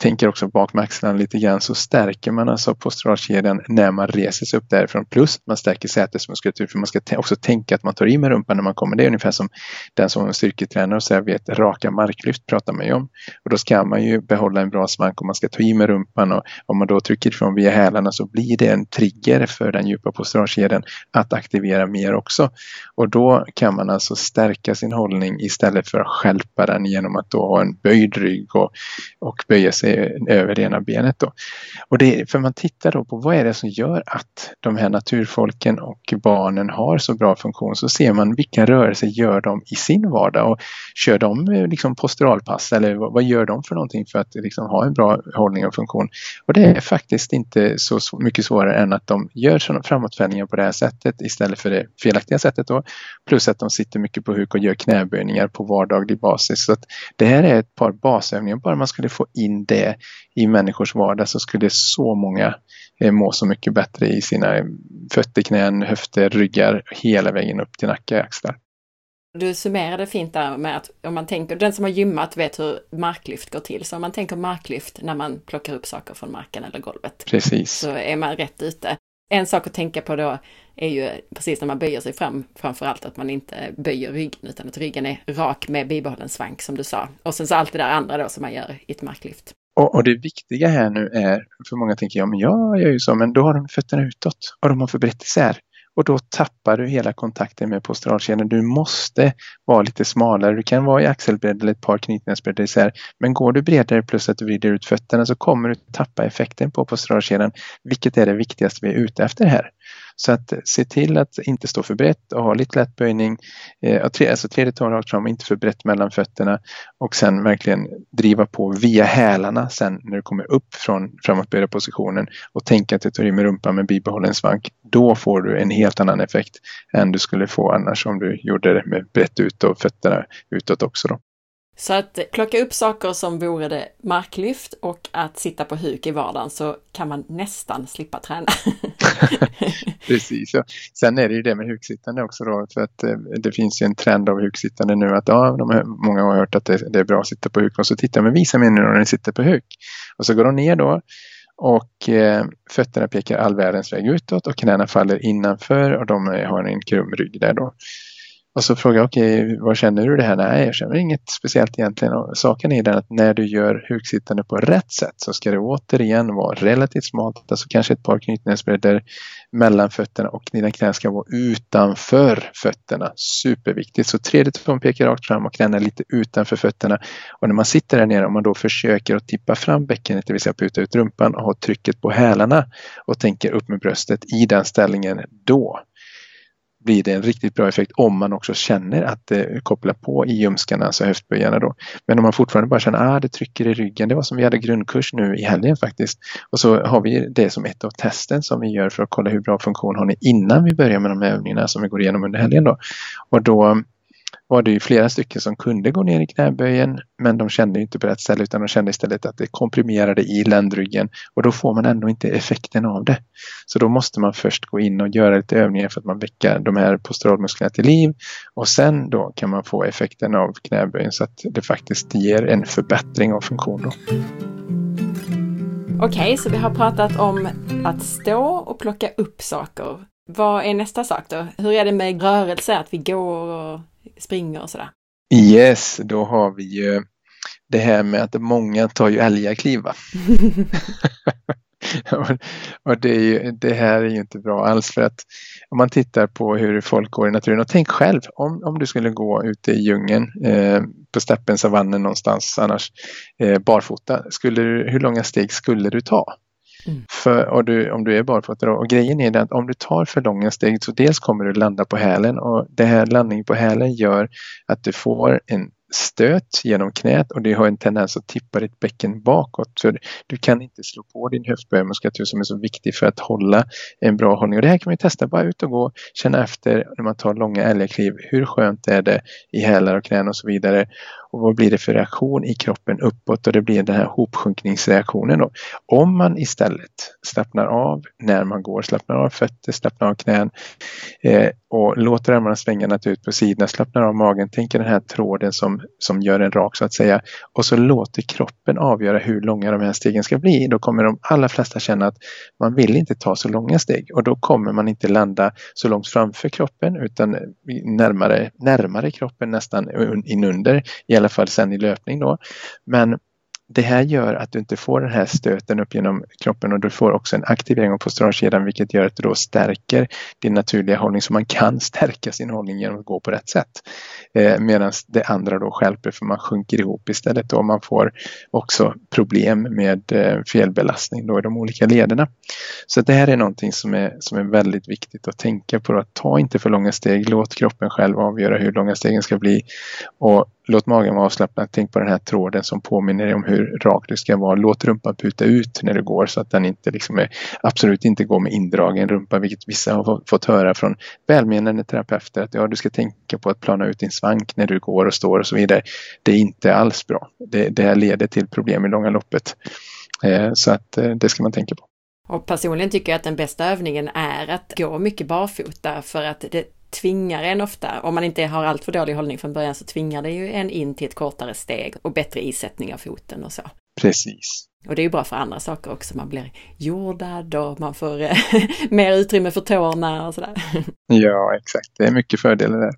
tänker också bak med axlarna lite grann så stärker man alltså posturalkedjan när man reser sig upp därifrån. Plus man stärker sätesmuskulatur för man ska också tänka att man tar i med rumpan när man kommer. Det är ungefär som den som är och så vet raka marklyft pratar man ju om. Och då ska man ju behålla en bra svank och man ska ta i med rumpan och om man då trycker ifrån via hälarna så blir det en trigger för den djupa posturalkedjan att aktivera mer också. Och då kan man alltså stärka sin hållning istället för att skälpa den genom att då ha en böjd rygg och, och böja sig över det ena benet. Då. Och det, för man tittar då på vad är det som gör att de här naturfolken och barnen har så bra funktion så ser man vilka rörelser gör de i sin vardag och kör de eh, liksom posturalpass eller vad, vad gör de för någonting för att liksom ha en bra hållning och funktion. Och det är faktiskt inte så mycket svårare än att de gör sådana framåtvändningar på det här sättet istället för det felaktiga sättet då. Plus att de sitter mycket på huk och gör knäböjningar på vardaglig basis. Så att det här är ett par basövningar bara man skulle få in det i människors vardag så skulle så många eh, må så mycket bättre i sina fötter, knän, höfter, ryggar hela vägen upp till nacke och axlar.
Du summerade fint där med att om man tänker, den som har gymmat vet hur marklyft går till. Så om man tänker marklyft när man plockar upp saker från marken eller golvet.
Precis.
Så är man rätt ute. En sak att tänka på då är ju precis när man böjer sig fram, framförallt att man inte böjer ryggen utan att ryggen är rak med bibehållen svank som du sa. Och sen så allt det där andra då som man gör i ett marklyft.
Och, och, det viktiga här nu är, för många tänker ja men jag gör ju så, men då har de fötterna utåt och de har för brett isär. Och då tappar du hela kontakten med posturalkedjan. Du måste vara lite smalare. Du kan vara i axelbredd eller ett par knytnävsbreddar isär. Men går du bredare plus att du vrider ut fötterna så kommer du tappa effekten på posturalkedjan. Vilket är det viktigaste vi är ute efter här. Så att eh, se till att inte stå för brett och ha lite lätt böjning. Eh, alltså tredje tån rakt fram, inte för brett mellan fötterna och sen verkligen driva på via hälarna sen när du kommer upp från framåtböjda positionen och tänka att du tar i med rumpan med bibehållen svank. Då får du en helt annan effekt än du skulle få annars om du gjorde det med brett ut och fötterna utåt också. Då.
Så att plocka upp saker som vore det marklyft och att sitta på huk i vardagen så kan man nästan slippa träna.
Precis, ja. Sen är det ju det med huksittande också då för att eh, det finns ju en trend av huksittande nu att ja, de många har hört att det, det, är bra att sitta på huk och så tittar man visa mig nu när ni sitter på huk. Och så går de ner då och eh, fötterna pekar all världens väg utåt och knäna faller innanför och de eh, har en krum rygg där då. Och så frågar jag, okej, okay, vad känner du det här? Nej, jag känner inget speciellt egentligen. Och saken är den att när du gör huksittande på rätt sätt så ska det återigen vara relativt smalt, alltså kanske ett par knytnävsbredder mellan fötterna och dina knän ska vara utanför fötterna. Superviktigt. Så tredje tån pekar rakt fram och knäna lite utanför fötterna. Och när man sitter där nere, om man då försöker att tippa fram bäckenet, det vill säga puta ut rumpan och ha trycket på hälarna och tänker upp med bröstet i den ställningen, då blir det en riktigt bra effekt om man också känner att eh, det kopplar på i ljumskarna, alltså höftböjarna då. Men om man fortfarande bara känner att ah, det trycker i ryggen, det var som vi hade grundkurs nu i helgen faktiskt. Och så har vi det som ett av testen som vi gör för att kolla hur bra funktion har ni innan vi börjar med de här övningarna som vi går igenom under helgen då. Och då var det ju flera stycken som kunde gå ner i knäböjen men de kände inte på rätt ställe utan de kände istället att det komprimerade i ländryggen och då får man ändå inte effekten av det. Så då måste man först gå in och göra lite övningar för att man väcker de här posturalmusklerna till liv och sen då kan man få effekten av knäböjen så att det faktiskt ger en förbättring av funktion. Då.
Okej, okay, så vi har pratat om att stå och plocka upp saker. Vad är nästa sak då? Hur är det med rörelse, att vi går och springer och sådär.
Yes, då har vi ju det här med att många tar ju älgakliv. och det, ju, det, här är ju inte bra alls för att om man tittar på hur folk går i naturen och tänk själv om, om du skulle gå ute i djungeln eh, på steppen, savannen någonstans annars eh, barfota, skulle du, hur långa steg skulle du ta? Mm. För, och du, om du är barfota och grejen är att om du tar för långa steg så dels kommer du landa på hälen och det här landningen på hälen gör att du får en stöt genom knät och det har en tendens att tippa ditt bäcken bakåt. Så du kan inte slå på din höftböjmuskulatur som är så viktig för att hålla en bra hållning. Och det här kan man testa, bara ut och gå, känna efter när man tar långa älgakliv. Hur skönt är det i hälar och knän och så vidare och vad blir det för reaktion i kroppen uppåt och det blir den här hopsjunkningsreaktionen. Då. Om man istället slappnar av när man går, slappnar av fötter, slappnar av knän eh, och låter armarna svänga naturligt på sidorna, slappnar av magen, tänker den här tråden som, som gör en rak så att säga och så låter kroppen avgöra hur långa de här stegen ska bli. Då kommer de allra flesta känna att man vill inte ta så långa steg och då kommer man inte landa så långt framför kroppen utan närmare, närmare kroppen nästan inunder alla fall sen i löpning då. Men det här gör att du inte får den här stöten upp genom kroppen och du får också en aktivering av posturalkedjan vilket gör att du då stärker din naturliga hållning så man kan stärka sin hållning genom att gå på rätt sätt. Eh, Medan det andra då skälper för man sjunker ihop istället och man får också problem med eh, felbelastning då i de olika lederna. Så det här är någonting som är, som är väldigt viktigt att tänka på. Att ta inte för långa steg, låt kroppen själv avgöra hur långa stegen ska bli och Låt magen vara avslappnad. Tänk på den här tråden som påminner dig om hur rak du ska vara. Låt rumpan puta ut när du går så att den inte liksom är, absolut inte går med indragen rumpa, vilket vissa har fått höra från välmenande terapeuter att ja, du ska tänka på att plana ut din svank när du går och står och så vidare. Det är inte alls bra. Det, det här leder till problem i långa loppet. Eh, så att eh, det ska man tänka på.
Och personligen tycker jag att den bästa övningen är att gå mycket barfota för att det tvingar en ofta, om man inte har allt för dålig hållning från början, så tvingar det ju en in till ett kortare steg och bättre isättning av foten och så.
Precis.
Och det är ju bra för andra saker också. Man blir jordad och man får eh, mer utrymme för tårna och sådär.
Ja, exakt. Det är mycket fördelar där.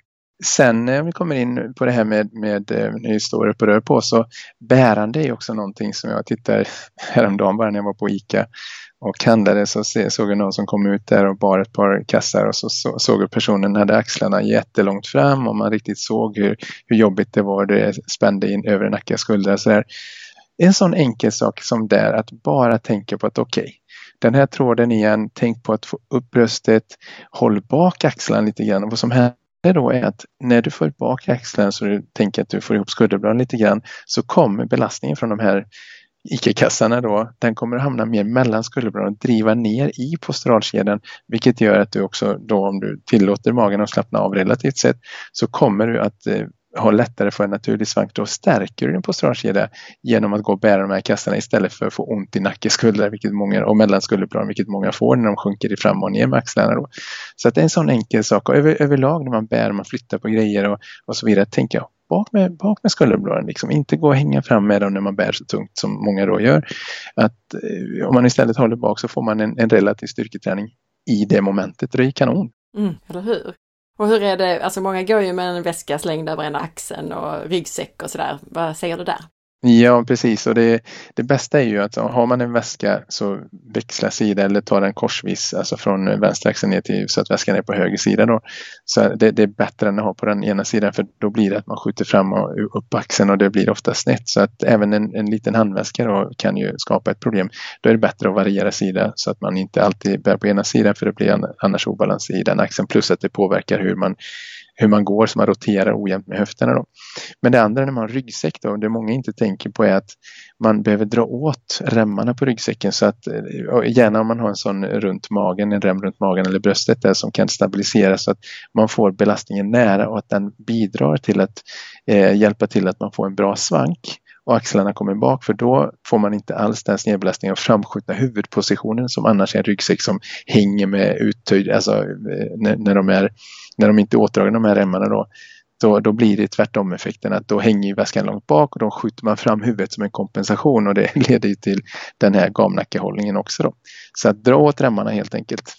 Sen när vi kommer in på det här med, med eh, när vi står upp och rör på så bärande är också någonting som jag tittar häromdagen bara när jag var på ICA och handlade så såg jag någon som kom ut där och bar ett par kassar och så, så såg jag personen hade axlarna jättelångt fram och man riktigt såg hur, hur jobbigt det var. Det spände in över nacke och skuldra. Så där. En sån enkel sak som där att bara tänka på att okej, okay, den här tråden igen, tänk på att få upp bröstet, håll bak axlarna lite grann. Och vad som händer då är att när du får bak axlarna så du tänker att du får ihop skulderbladen lite grann så kommer belastningen från de här ICA-kassarna då, den kommer att hamna mer mellan skulderbladen och driva ner i posturalkedjan vilket gör att du också då om du tillåter magen att slappna av relativt sett så kommer du att eh, ha lättare för en naturlig svank. Då stärker du din posturalkedja genom att gå och bära de här kassarna istället för att få ont i nacke, vilket många, och mellan skulderbladen vilket många får när de sjunker i fram och ner med axlarna. Då. Så att det är en sån enkel sak och över, överlag när man bär, man flyttar på grejer och, och så vidare, tänker jag bak med, bak med skulderbladen. Liksom. Inte gå och hänga fram med dem när man bär så tungt som många då gör. Att, eh, om man istället håller bak så får man en, en relativ styrketräning i det momentet. Det är kanon.
Mm, eller hur? Och hur är det, alltså många går ju med en väska slängd över ena axeln och ryggsäck och sådär. Vad säger du där?
Ja, precis. Och det, det bästa är ju att har man en väska så växla sida eller ta den korsvis, alltså från vänster axel ner till så att väskan är på höger sida. Då. Så det, det, är bättre än att ha på den ena sidan för då blir det att man skjuter fram och upp axeln och det blir ofta snett. Så att även en, en liten handväska då kan ju skapa ett problem. Då är det bättre att variera sida så att man inte alltid bär på ena sidan för det blir annars obalans i den axeln. Plus att det påverkar hur man hur man går så man roterar ojämnt med höfterna. Då. Men det andra när man har ryggsäck då, det många inte tänker på är att man behöver dra åt remmarna på ryggsäcken så att eh, gärna om man har en sån runt magen, en rem runt magen eller bröstet där som kan stabilisera så att man får belastningen nära och att den bidrar till att eh, hjälpa till att man får en bra svank och axlarna kommer bak för då får man inte alls den snedbelastningen av framskjutna huvudpositionen som annars är en ryggsäck som hänger med uttöjd, alltså eh, när, när de är när de inte är åtdragna de här remmarna då, då, då blir det tvärtom effekten att då hänger väskan långt bak och då skjuter man fram huvudet som en kompensation och det leder till den här gamnackehållningen också. Då. Så att dra åt remmarna helt enkelt.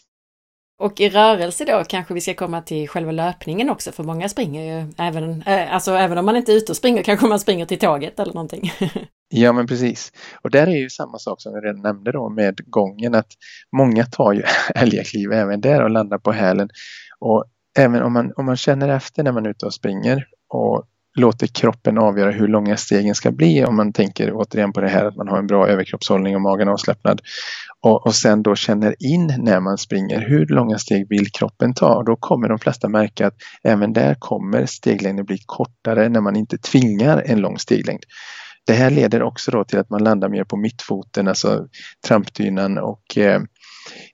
Och i rörelse då kanske vi ska komma till själva löpningen också, för många springer ju även, äh, alltså även om man inte är ute och springer kanske man springer till tåget eller någonting.
ja men precis. Och där är ju samma sak som vi redan nämnde då med gången att många tar ju älgakliv även där och landar på hälen. Och även om man, om man känner efter när man är ute och springer och låter kroppen avgöra hur långa stegen ska bli om man tänker återigen på det här att man har en bra överkroppshållning och magen avslappnad. Och, och sen då känner in när man springer hur långa steg vill kroppen ta då kommer de flesta märka att även där kommer steglängden bli kortare när man inte tvingar en lång steglängd. Det här leder också då till att man landar mer på mittfoten, alltså trampdynan och eh,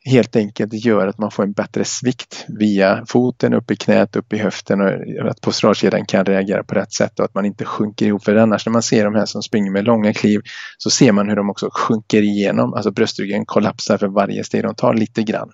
helt enkelt gör att man får en bättre svikt via foten, upp i knät, upp i höften och att posturalkedjan kan reagera på rätt sätt och att man inte sjunker ihop. För annars när man ser de här som springer med långa kliv så ser man hur de också sjunker igenom, alltså bröstryggen kollapsar för varje steg de tar lite grann.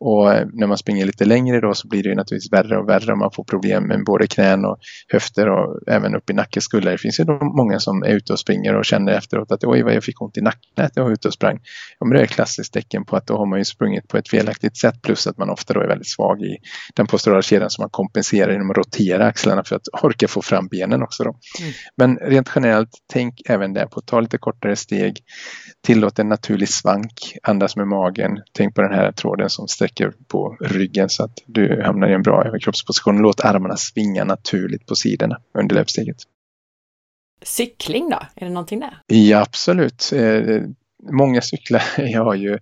Och eh, när man springer lite längre då så blir det naturligtvis värre och värre och man får problem med både knän och höfter och även upp i nackeskullar. Det finns ju många som är ute och springer och känner efteråt att oj vad jag fick ont i nacken när jag var ute och sprang. Ja, men det är ett klassiskt tecken på att då har man ju sprungit på ett felaktigt sätt plus att man ofta då är väldigt svag i den posturala kedjan som man kompenserar genom att rotera axlarna för att orka få fram benen också. Då. Mm. Men rent generellt, tänk även där på att ta lite kortare steg, tillåt en naturlig svank, andas med magen, tänk på den här tråden som sträcker sträcker på ryggen så att du hamnar i en bra överkroppsposition. Låt armarna svinga naturligt på sidorna under löpsteget.
Cykling då? Är det någonting där?
Ja, absolut. Eh, många cyklar. Jag har ju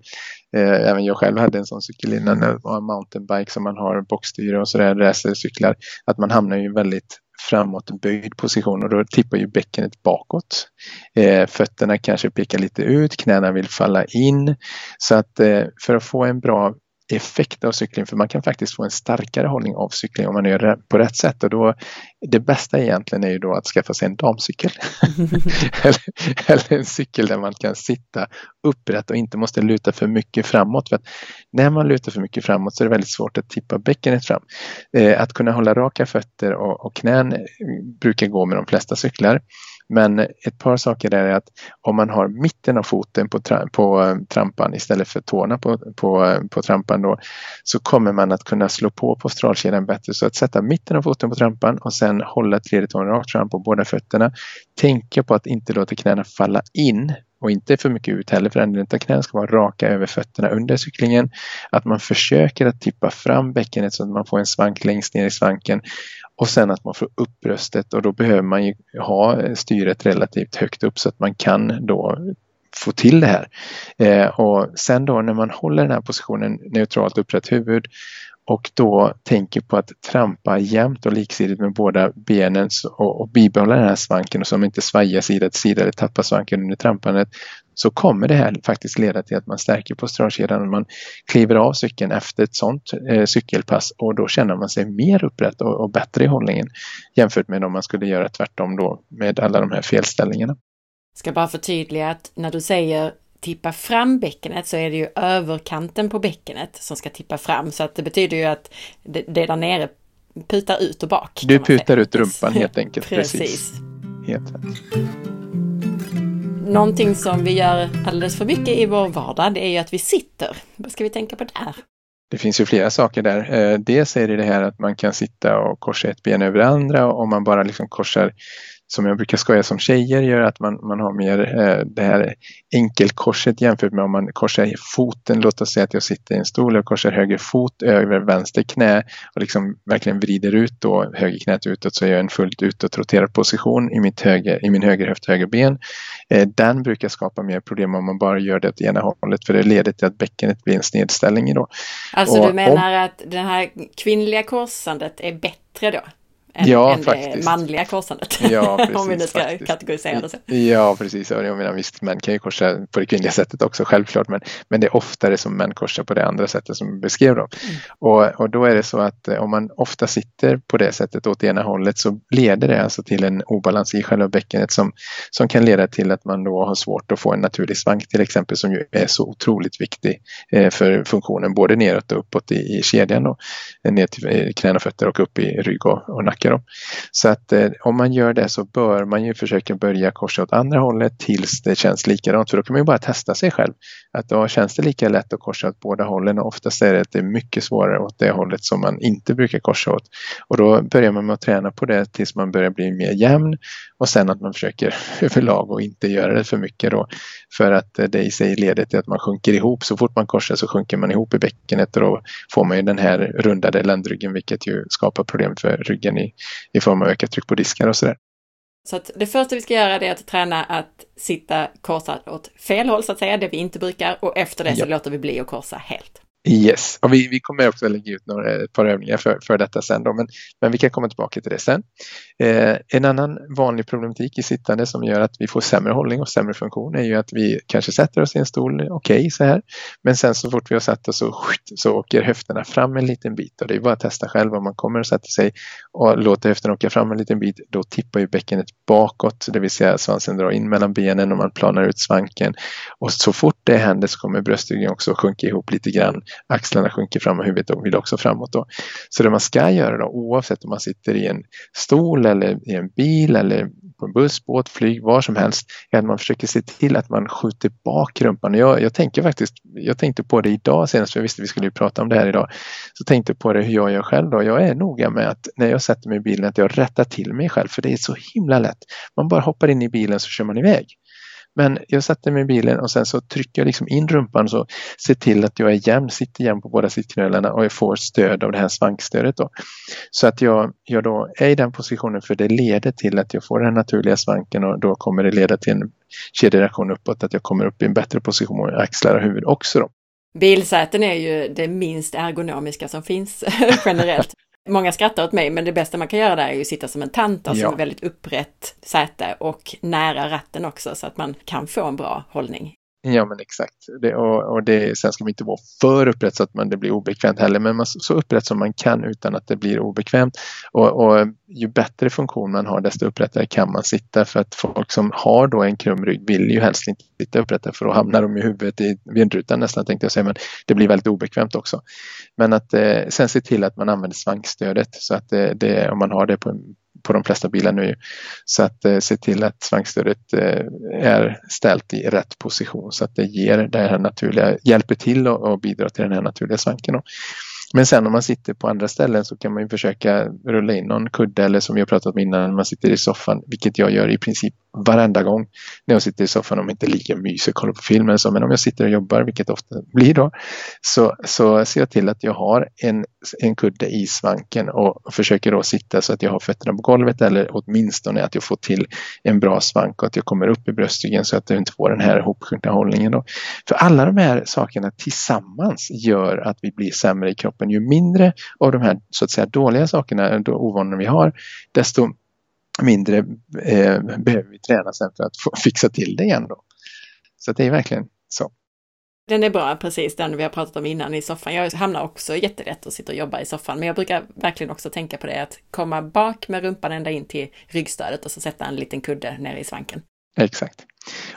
eh, Även jag själv hade en sån cykel innan, en mountainbike som man har bockstyre och sådär, racercyklar. Att man hamnar i väldigt framåtböjd position och då tippar ju bäckenet bakåt. Eh, fötterna kanske pekar lite ut, knäna vill falla in. Så att eh, för att få en bra effekt av cykling för man kan faktiskt få en starkare hållning av cykling om man gör det på rätt sätt. Och då det bästa egentligen är ju då att skaffa sig en damcykel. Eller, eller, en cykel där man kan sitta upprätt och inte måste luta för mycket framåt. För när man lutar för mycket framåt så är det väldigt svårt att tippa bäckenet fram. Eh, att kunna hålla raka fötter och, och knän brukar gå med de flesta cyklar men ett par saker där är att om man har mitten av foten på, tra på eh, trampan istället för tårna på, på, eh, på trampan då så kommer man att kunna slå på postralkedjan bättre. Så att sätta mitten av foten på trampan och sen hålla tredje tån rakt fram på båda fötterna. Tänka på att inte låta knäna falla in och inte för mycket ut heller för den utan knäna ska vara raka över fötterna under cyklingen. Att man försöker att tippa fram bäckenet så att man får en svank längst ner i svanken och sen att man får upp bröstet och då behöver man ju ha eh, styret relativt högt upp så att man kan då få till det här. Eh, och sen då när man håller den här positionen neutralt upprätt huvud och då tänker på att trampa jämnt och liksidigt med båda benen och, och bibehålla den här svanken och som inte svajar sida till sida eller tappar svanken under trampandet så kommer det här faktiskt leda till att man stärker posturalkedjan och man kliver av cykeln efter ett sådant eh, cykelpass och då känner man sig mer upprätt och, och bättre i hållningen jämfört med om man skulle göra tvärtom då med alla de här felställningarna.
Ska bara förtydliga att när du säger tippa fram bäckenet så är det ju överkanten på bäckenet som ska tippa fram så att det betyder ju att det, det där nere putar ut och bak.
Du putar ut rumpan helt enkelt. precis. precis. Helt rätt.
Någonting som vi gör alldeles för mycket i vår vardag, det är ju att vi sitter. Vad ska vi tänka på där?
Det finns ju flera saker där. Eh, dels är det det här att man kan sitta och korsa ett ben över det andra och om man bara liksom korsar som jag brukar skoja som tjejer gör att man, man har mer eh, det här enkelkorset jämfört med om man korsar foten. Låt oss säga att jag sitter i en stol och korsar höger fot över vänster knä och liksom verkligen vrider ut då högerknät utåt så jag en fullt utåtroterad position i, mitt höger, i min högerhöft, höger ben. Eh, den brukar skapa mer problem om man bara gör det åt ena hållet för det leder till att bäckenet blir en snedställning då.
Alltså och, du menar om, att det här kvinnliga korsandet är bättre då? Än, ja, än det manliga korsandet. Ja, precis, Om vi nu ska faktiskt. kategorisera det så.
Ja, precis. Jag menar, visst, män kan ju korsa på det kvinnliga sättet också, självklart. Men, men det är oftare som män korsar på det andra sättet som beskrev. Då. Mm. Och, och då är det så att eh, om man ofta sitter på det sättet åt ena hållet så leder det alltså till en obalans i själva bäckenet som, som kan leda till att man då har svårt att få en naturlig svank till exempel som ju är så otroligt viktig eh, för funktionen både neråt och uppåt i, i kedjan. Då, ner till knän och fötter och upp i rygg och, och nacke tänker de. Så att eh, om man gör det så bör man ju försöka börja korsa åt andra hållet tills det känns likadant. För då kan man ju bara testa sig själv. Att då känns det lika lätt att korsa åt båda hållen och oftast är det att det är mycket svårare åt det hållet som man inte brukar korsa åt. Och då börjar man med att träna på det tills man börjar bli mer jämn och sen att man försöker överlag och inte göra det för mycket då. För att eh, det i sig leder till att man sjunker ihop. Så fort man korsar så sjunker man ihop i bäckenet och då får man ju den här rundade ländryggen vilket ju skapar problem för ryggen i i form av ökat tryck på diskar och sådär.
Så att det första vi ska göra är att träna att sitta korsad åt fel håll så att säga, det vi inte brukar och efter det så ja. låter vi bli att korsa helt.
Yes, och vi, vi kommer också lägga ut några, ett par övningar för, för detta sen då, men, men vi kan komma tillbaka till det sen. Eh, en annan vanlig problematik i sittande som gör att vi får sämre hållning och sämre funktion är ju att vi kanske sätter oss i en stol, okej okay, så här, men sen så fort vi har satt oss så, så åker höfterna fram en liten bit. Och det är bara att testa själv om man kommer och sätter sig och låter höften åka fram en liten bit, då tippar ju bäckenet bakåt, det vill säga svansen drar in mellan benen och man planar ut svanken. Och så fort det händer så kommer bröstryggen också sjunka ihop lite grann axlarna sjunker fram och huvudet vill också framåt. Då. Så det man ska göra då, oavsett om man sitter i en stol eller i en bil eller på en buss, båt, flyg, var som helst, är att man försöker se till att man skjuter bak rumpan. Jag, jag tänker faktiskt, jag tänkte på det idag senast, för jag visste vi skulle prata om det här idag, så tänkte på det hur jag gör själv då. Jag är noga med att när jag sätter mig i bilen att jag rättar till mig själv, för det är så himla lätt. Man bara hoppar in i bilen så kör man iväg. Men jag satte mig i bilen och sen så trycker jag liksom in rumpan och ser till att jag är jämn, sitter jämn på båda sittknölarna och jag får stöd av det här svankstödet. Då. Så att jag, jag då är i den positionen för det leder till att jag får den naturliga svanken och då kommer det leda till en kedjereaktion uppåt, att jag kommer upp i en bättre position med axlar och huvud också. Då.
Bilsäten är ju det minst ergonomiska som finns generellt. Många skrattar åt mig, men det bästa man kan göra där är ju att sitta som en tant, alltså ja. med väldigt upprätt säte och nära ratten också så att man kan få en bra hållning.
Ja men exakt. Det, och, och det, sen ska man inte vara för upprätt så att man, det blir obekvämt heller men man, så upprätt som man kan utan att det blir obekvämt. Och, och, ju bättre funktion man har desto upprättare kan man sitta för att folk som har då en krum rygg vill ju helst inte sitta upprätta för då hamnar de i huvudet i vindrutan nästan tänkte jag säga men det blir väldigt obekvämt också. Men att eh, sen se till att man använder svankstödet så att det, det, om man har det på en på de flesta bilar nu. Så att eh, se till att svankstödet eh, är ställt i rätt position så att det ger det här naturliga, hjälper till och, och bidrar till den här naturliga svanken. Men sen om man sitter på andra ställen så kan man ju försöka rulla in någon kudde eller som vi har pratat om innan, man sitter i soffan, vilket jag gör i princip varenda gång när jag sitter i soffan, om inte lika mysigt kollar på filmen så, men om jag sitter och jobbar, vilket ofta blir då, så, så ser jag till att jag har en, en kudde i svanken och försöker då sitta så att jag har fötterna på golvet eller åtminstone att jag får till en bra svank och att jag kommer upp i bröstryggen så att jag inte får den här hopsjunkna hållningen. Då. För alla de här sakerna tillsammans gör att vi blir sämre i kroppen. Ju mindre av de här så att säga dåliga sakerna, då ovanorna vi har, desto mindre eh, behöver vi träna sen för att få fixa till det igen. Då. Så det är verkligen så.
Den är bra, precis den vi har pratat om innan i soffan. Jag hamnar också jättelätt och sitter och jobbar i soffan, men jag brukar verkligen också tänka på det att komma bak med rumpan ända in till ryggstödet och så sätta en liten kudde nere i svanken.
Exakt.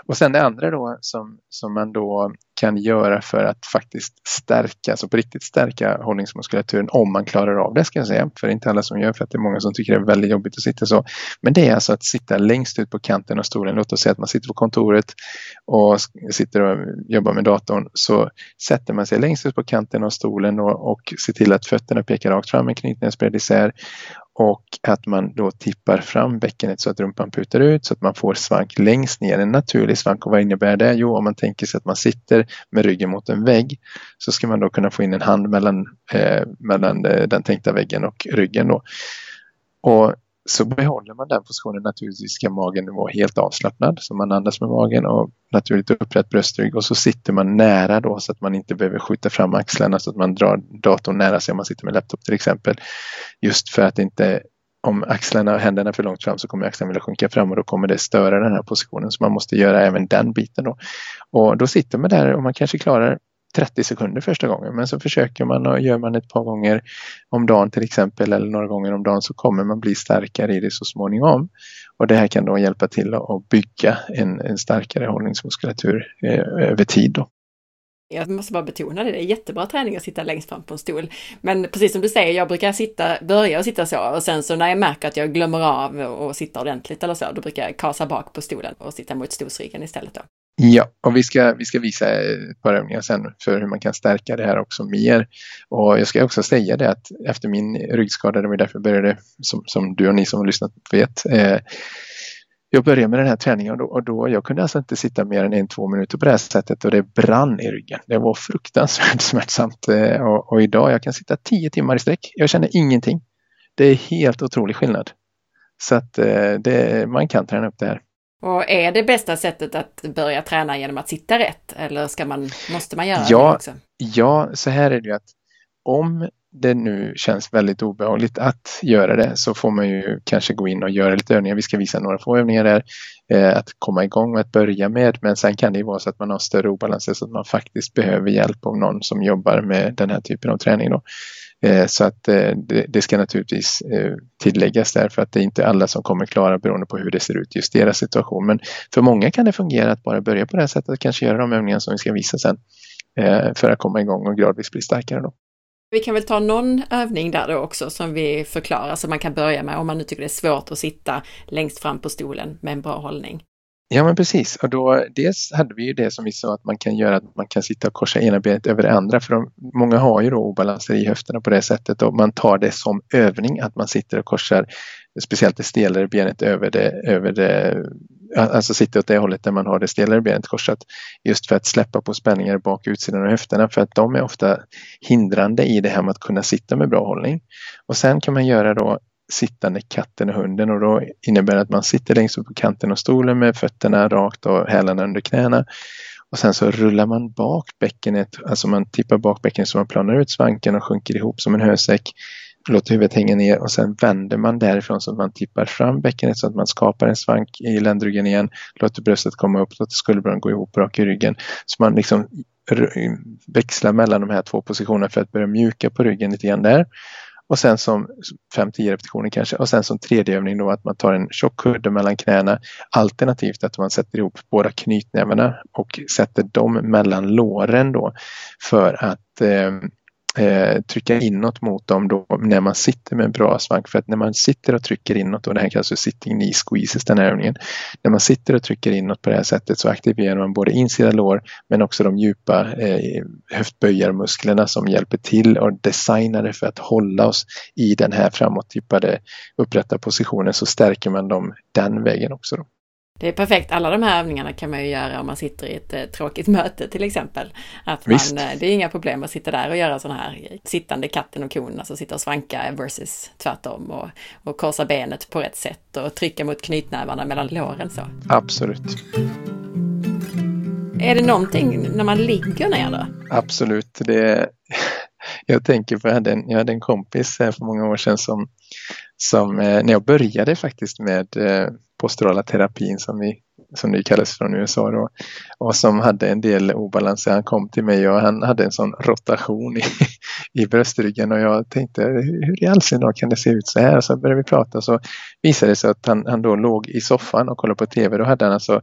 Och sen det andra då som, som man då kan göra för att faktiskt stärka, alltså på riktigt stärka hållningsmuskulaturen om man klarar av det ska jag säga. För det är inte alla som gör för att det är många som tycker det är väldigt jobbigt att sitta så. Men det är alltså att sitta längst ut på kanten av stolen. Låt oss säga att man sitter på kontoret och sitter och jobbar med datorn. Så sätter man sig längst ut på kanten av stolen och, och ser till att fötterna pekar rakt fram, med knytnävsbredd isär och att man då tippar fram bäckenet så att rumpan putar ut så att man får svank längst ner, en naturlig svank. Och vad innebär det? Jo, om man tänker sig att man sitter med ryggen mot en vägg så ska man då kunna få in en hand mellan, eh, mellan eh, den tänkta väggen och ryggen. Då. Och så behåller man den positionen naturligtvis ska magen vara helt avslappnad så man andas med magen och naturligt upprätt bröstrygg och så sitter man nära då så att man inte behöver skjuta fram axlarna så att man drar datorn nära sig om man sitter med laptop till exempel. Just för att inte om axlarna och händerna är för långt fram så kommer axlarna vilja sjunka fram och då kommer det störa den här positionen så man måste göra även den biten då. Och då sitter man där och man kanske klarar 30 sekunder första gången men så försöker man och gör man ett par gånger om dagen till exempel eller några gånger om dagen så kommer man bli starkare i det så småningom. Och det här kan då hjälpa till att bygga en, en starkare hållningsmuskulatur eh, över tid. Då.
Jag måste bara betona det, det är jättebra träning att sitta längst fram på en stol. Men precis som du säger, jag brukar sitta, börja och sitta så och sen så när jag märker att jag glömmer av och sitta ordentligt eller så, då brukar jag kasa bak på stolen och sitta mot stolsryggen istället. Då.
Ja, och vi ska, vi ska visa ett par övningar sen för hur man kan stärka det här också mer. Och jag ska också säga det att efter min ryggskada, det var därför jag började, som, som du och ni som har lyssnat vet, eh, jag började med den här träningen och då, och då, jag kunde alltså inte sitta mer än en, två minuter på det här sättet och det brann i ryggen. Det var fruktansvärt smärtsamt eh, och, och idag jag kan sitta tio timmar i sträck. Jag känner ingenting det är helt otrolig skillnad. Så att eh, det, man kan träna upp det här.
Och är det bästa sättet att börja träna genom att sitta rätt eller ska man, måste man göra ja, det också?
Ja, så här är det ju att om det nu känns väldigt obehagligt att göra det så får man ju kanske gå in och göra lite övningar. Vi ska visa några få övningar där eh, att komma igång med att börja med. Men sen kan det ju vara så att man har större obalanser så att man faktiskt behöver hjälp av någon som jobbar med den här typen av träning. Då. Eh, så att eh, det, det, ska naturligtvis eh, tilläggas där för att det är inte alla som kommer klara beroende på hur det ser ut just deras situation. Men för många kan det fungera att bara börja på det här sättet och kanske göra de övningar som vi ska visa sen eh, för att komma igång och gradvis bli starkare. Då.
Vi kan väl ta någon övning där då också som vi förklarar så man kan börja med om man nu tycker det är svårt att sitta längst fram på stolen med en bra hållning.
Ja men precis och då dels hade vi ju det som vi sa att man kan göra att man kan sitta och korsa ena benet över det andra för de, många har ju då obalanser i höfterna på det sättet och man tar det som övning att man sitter och korsar speciellt det stelare benet över det, över det alltså sitta åt det hållet där man har det stelare benet korsat just för att släppa på spänningar bak utsidan av höfterna för att de är ofta hindrande i det här med att kunna sitta med bra hållning. Och sen kan man göra då sittande katten och hunden och då innebär det att man sitter längst upp på kanten av stolen med fötterna rakt och hälarna under knäna. Och sen så rullar man bak bäckenet, alltså man tippar bak bäckenet så man planar ut svanken och sjunker ihop som en hösäck låter huvudet hänga ner och sen vänder man därifrån så att man tippar fram bäckenet så att man skapar en svank i ländryggen igen, låter bröstet komma upp, låter skulderbladen gå ihop rak i ryggen. Så man liksom växlar mellan de här två positionerna för att börja mjuka på ryggen lite grann där. Och sen som 5-10 repetitioner kanske och sen som tredje övning då att man tar en tjock kudde mellan knäna alternativt att man sätter ihop båda knytnävarna och sätter dem mellan låren då för att eh, eh, trycka inåt mot dem då när man sitter med en bra svank. För att när man sitter och trycker inåt, och det här kallas för sitting knee squeezes den här övningen. När man sitter och trycker inåt på det här sättet så aktiverar man både insida lår men också de djupa eh, höftböjarmusklerna som hjälper till och designade för att hålla oss i den här framåttippade upprätta positionen så stärker man dem den vägen också. Då.
Det är perfekt. Alla de här övningarna kan man ju göra om man sitter i ett eh, tråkigt möte till exempel. Att man, eh, det är inga problem att sitta där och göra sådana här sittande katten och kon, alltså sitta och svanka versus tvärtom och, och korsa benet på rätt sätt och trycka mot knytnävarna mellan låren så.
Absolut.
Är det någonting när man ligger ner då?
Absolut. Det, jag tänker på, jag hade, en, jag hade en kompis för många år sedan som, som eh, när jag började faktiskt med posturala terapin som, vi, som det kallas från USA då, och som hade en del obalanser. Han kom till mig och han hade en sån rotation i, i bröstryggen och jag tänkte hur i all sin dag kan det se ut så här? Så började vi prata och så visade det sig att han, han då låg i soffan och kollade på tv. Då hade han alltså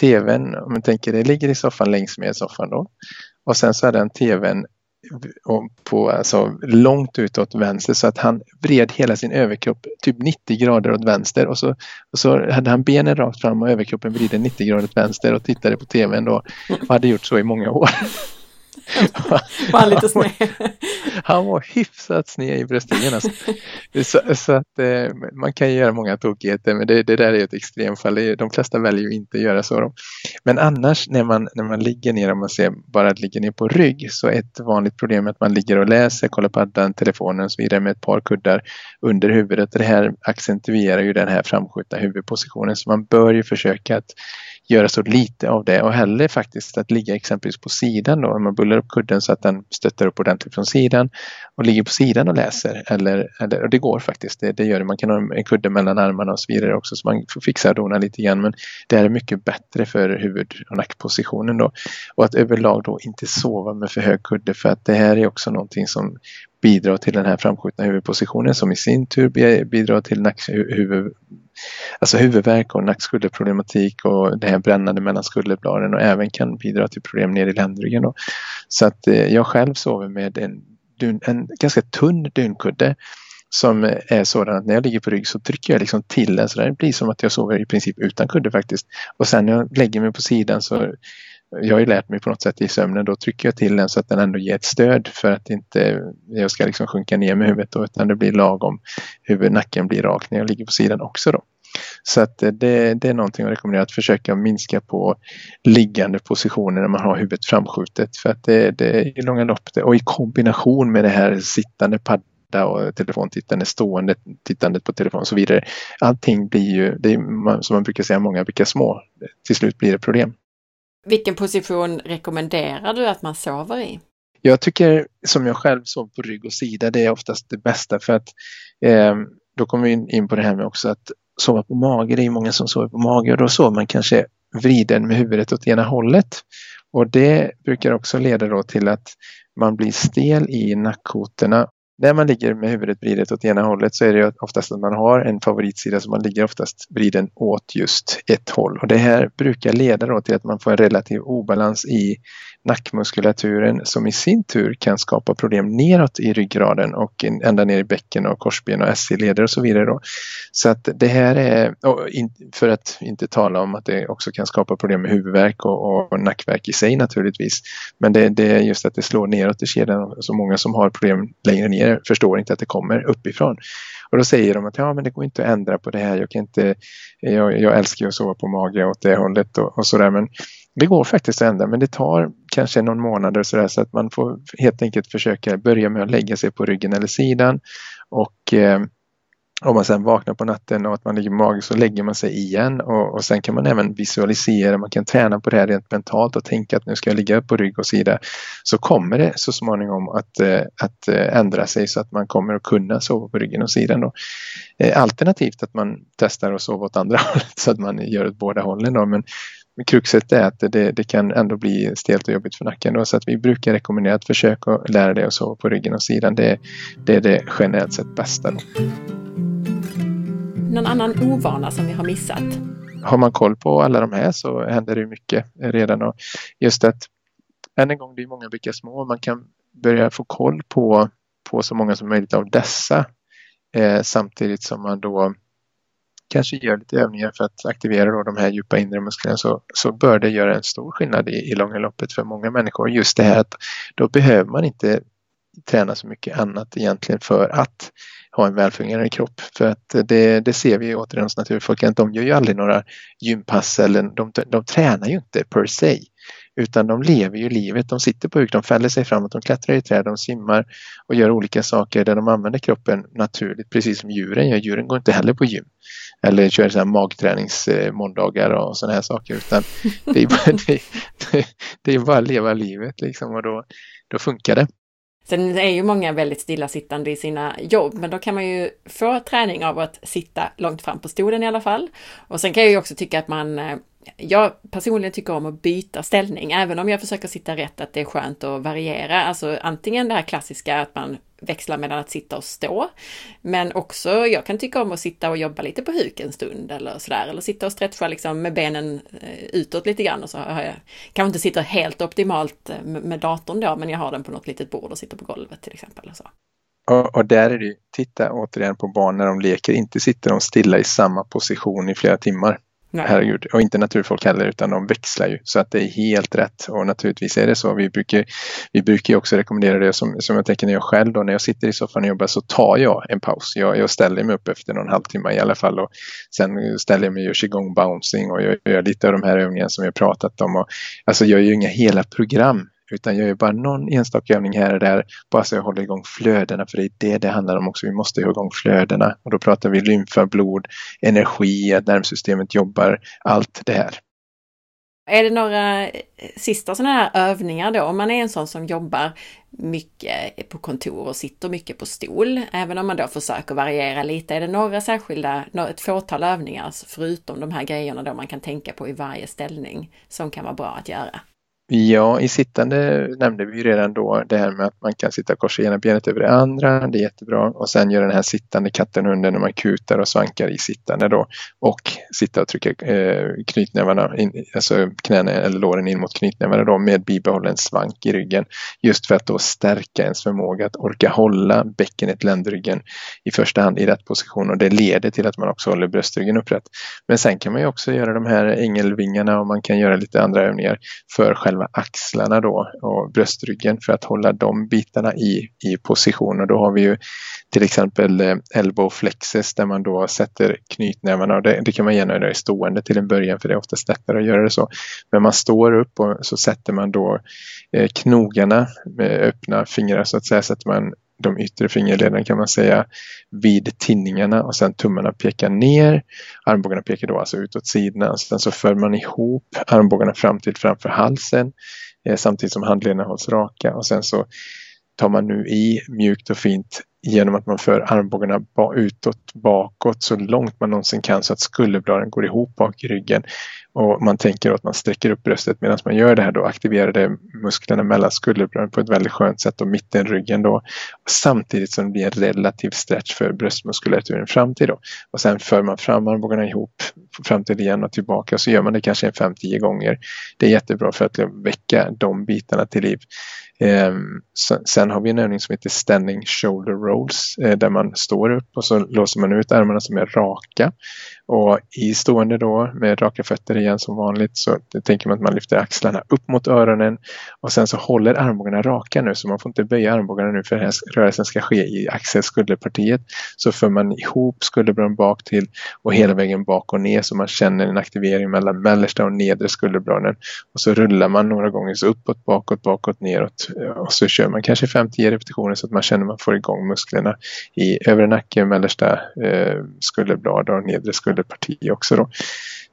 tvn, om man tänker det ligger i soffan längs med soffan då. Och sen så hade han tvn på, alltså, långt utåt vänster så att han vred hela sin överkropp typ 90 grader åt vänster och så, och så hade han benen rakt fram och överkroppen vriden 90 grader åt vänster och tittade på tvn då och hade gjort så i många år.
Var han lite sned?
han var hyfsat sned i bröstryggen. Alltså. Så, så, att eh, man kan göra många tokigheter men det, det där är ett extremfall. De flesta väljer ju inte att göra så. Då. Men annars när man, när man ligger ner, om man ser bara att ligga ner på rygg så ett vanligt problem är att man ligger och läser, kollar på den telefonen och så vidare med ett par kuddar under huvudet. Det här accentuerar ju den här framskjutna huvudpositionen så man bör ju försöka att göra så lite av det och hellre faktiskt att ligga exempelvis på sidan då. Man bullar upp kudden så att den stöttar upp ordentligt från sidan och ligger på sidan och läser. Eller, eller, och det går faktiskt, det, det gör det. Man kan ha en kudde mellan armarna och så vidare också så man får fixa och dona lite grann men det är mycket bättre för huvud och nackpositionen då. Och att överlag då inte sova med för hög kudde för att det här är också någonting som bidrar till den här framskjutna huvudpositionen som i sin tur bidrar till nackhuvud, alltså huvudvärk och nackskulderproblematik och det här brännande mellan skulderbladen och även kan bidra till problem ner i ländryggen. Då. Så att eh, jag själv sover med en, en ganska tunn dynkudde som eh, är sådan att när jag ligger på rygg så trycker jag liksom till den så det blir som att jag sover i princip utan kudde faktiskt. Och sen när jag lägger mig på sidan så jag har ju lärt mig på något sätt i sömnen, då trycker jag till den så att den ändå ger ett stöd för att inte jag ska liksom sjunka ner med huvudet då, utan det blir lagom. Huvudnacken blir rak när jag ligger på sidan också då. Så att det, det är någonting jag rekommenderar att försöka minska på liggande positioner när man har huvudet framskjutet för att det, det är i långa lopp och i kombination med det här sittande städa och telefontittande, stående tittandet på telefon och så vidare. Allting blir ju, det är, som man brukar säga, många brukar små. Till slut blir det problem.
Vilken position rekommenderar du att man sover i?
Jag tycker som jag själv sov på rygg och sida, det är oftast det bästa för att eh, då kommer vi in på det här med också att sova på mage. Det är många som sover på mage och då sover man kanske vriden med huvudet åt ena hållet. Och det brukar också leda då till att man blir stel i nackkotorna när man ligger med huvudet vridet åt ena hållet så är det oftast att man har en favoritsida som man ligger oftast vriden åt just ett håll. Och det här brukar leda då till att man får en relativ obalans i nackmuskulaturen som i sin tur kan skapa problem neråt i ryggraden och ända ner i bäcken och korsben och SC-leder och så vidare. Då. Så att det här är, för att inte tala om att det också kan skapa problem med huvudvärk och, och nackvärk i sig naturligtvis. Men det, det, är just att det slår neråt i kedjan så många som har problem längre ner förstår inte att det kommer uppifrån. Och då säger de att ja, men det går inte att ändra på det här. Jag, kan inte, jag, jag älskar att sova på mage åt det hållet och, och sådär. Men det går faktiskt att ändra men det tar kanske någon månad och sådär så att man får helt enkelt försöka börja med att lägga sig på ryggen eller sidan och eh, om man sen vaknar på natten och att man ligger på mage så lägger man sig igen och, och sen kan man även visualisera, man kan träna på det här rent mentalt och tänka att nu ska jag ligga på rygg och sida. Så kommer det så småningom att, eh, att eh, ändra sig så att man kommer att kunna sova på ryggen och sidan. Då. Eh, alternativt att man testar att sova åt andra hållet så att man gör åt båda hållen. Då. Men men kruxet är att det, det, kan ändå bli stelt och jobbigt för nacken. Då, så att vi brukar rekommendera att försöka lära dig att sova på ryggen och sidan. Det, det är det generellt sett bästa. Då.
Någon annan ovana som vi har missat?
Har man koll på alla de här så händer det mycket redan. Och just att än en gång, det är många bäckar små. Man kan börja få koll på, på så många som möjligt av dessa eh, samtidigt som man då kanske gör lite övningar för att aktivera då de här djupa inre musklerna så, så bör det göra en stor skillnad i, i långa loppet för många människor. Just det här att då behöver man inte träna så mycket annat egentligen för att ha en välfungerande kropp. För att det, det ser vi återigen hos naturfolket. de gör ju aldrig några gympass eller de, de tränar ju inte per se. Utan de lever ju livet. De sitter på huk, de fäller sig framåt, de klättrar i träd, de simmar och gör olika saker där de använder kroppen naturligt, precis som djuren gör. Djuren går inte heller på gym eller kör så här magträningsmåndagar och sådana här saker. Utan det är bara, det, det är bara att leva livet liksom och då, då funkar det.
Sen är ju många väldigt stillasittande i sina jobb, men då kan man ju få träning av att sitta långt fram på stolen i alla fall. Och sen kan jag ju också tycka att man eh, jag personligen tycker om att byta ställning, även om jag försöker sitta rätt, att det är skönt att variera. Alltså antingen det här klassiska att man växlar mellan att sitta och stå, men också jag kan tycka om att sitta och jobba lite på huk en stund eller sådär, eller sitta och stretcha liksom med benen eh, utåt lite grann och så har jag kanske inte sitter helt optimalt eh, med datorn då, men jag har den på något litet bord och sitter på golvet till exempel. Och så.
Och, och, där är det, titta återigen på barn när de leker, inte sitter de stilla i samma position i flera timmar. Nej. Herregud, och inte naturfolk heller utan de växlar ju så att det är helt rätt och naturligtvis är det så. Vi brukar, vi brukar också rekommendera det som, som jag tänker när jag själv då när jag sitter i soffan och jobbar så tar jag en paus. Jag, jag ställer mig upp efter någon halvtimme i alla fall och sen ställer jag mig och gör qigong bouncing och jag gör lite av de här övningarna som jag pratat om. Och, alltså jag gör ju inga hela program utan jag gör bara någon enstaka övning här och där bara så jag håller igång flödena för det är det det handlar om också. Vi måste ha igång flödena och då pratar vi lymfa, blod, energi, att nervsystemet jobbar, allt det här.
Är det några sista sådana här övningar då, om man är en sån som jobbar mycket på kontor och sitter mycket på stol, även om man då försöker variera lite, är det några särskilda, ett fåtal övningar alltså förutom de här grejerna då man kan tänka på i varje ställning som kan vara bra att göra?
Ja, i sittande nämnde vi redan då det här med att man kan sitta och korsa ena benet över det andra. Det är jättebra. Och sen gör den här sittande katten hunden när man kutar och svankar i sittande då. Och sitta och trycka eh, knytnävarna, in, alltså knäna eller låren in mot knytnävarna då med bibehållen svank i ryggen. Just för att då stärka ens förmåga att orka hålla bäckenet, ländryggen i första hand i rätt position och det leder till att man också håller bröstryggen upprätt. Men sen kan man ju också göra de här ängelvingarna och man kan göra lite andra övningar för själva själva axlarna då och bröstryggen för att hålla de bitarna i, i position. Och då har vi ju till exempel eh, elbow flexes där man då sätter knytnävarna och det, det kan man gärna göra i stående till en början för det är oftast lättare att göra det så. Men man står upp och så sätter man då eh, knogarna med öppna fingrar så att säga sätter man de yttre fingerlederna kan man säga vid tinningarna och sen tummarna pekar ner. Armbågarna pekar då alltså ut åt sidorna. Sen så för man ihop armbågarna fram till framför halsen eh, samtidigt som handlederna hålls raka och sen så tar man nu i mjukt och fint genom att man för armbågarna utåt bakåt så långt man någonsin kan så att skulderbladen går ihop bak i ryggen. Och man tänker att man sträcker upp bröstet medan man gör det här då aktiverar det musklerna mellan skulderbladen på ett väldigt skönt sätt och mittenryggen då. Samtidigt som det blir en relativ stretch för bröstmuskulaturen fram till då. Och sen för man fram armbågarna ihop fram till igen och tillbaka så gör man det kanske en 5-10 gånger. Det är jättebra för att väcka de bitarna till liv. Ehm, sen har vi en övning som heter Standing Shoulder Rolls eh, där man står upp och så låser man ut armarna som är raka. Och i stående då med raka fötter igen som vanligt så tänker man att man lyfter axlarna upp mot öronen och sen så håller armbågarna raka nu så man får inte böja armbågarna nu för rörelsen ska ske i axelskulderpartiet. Så för man ihop skulderbladen bak till och hela vägen bak och ner så man känner en aktivering mellan mellersta och nedre skulderbladen. Och så rullar man några gånger så uppåt, bakåt, bakåt, neråt och så kör man kanske 5-10 repetitioner så att man känner att man får igång musklerna i övre nacke, mellersta eh, skulderblad och nedre skulderblad parti också. Då.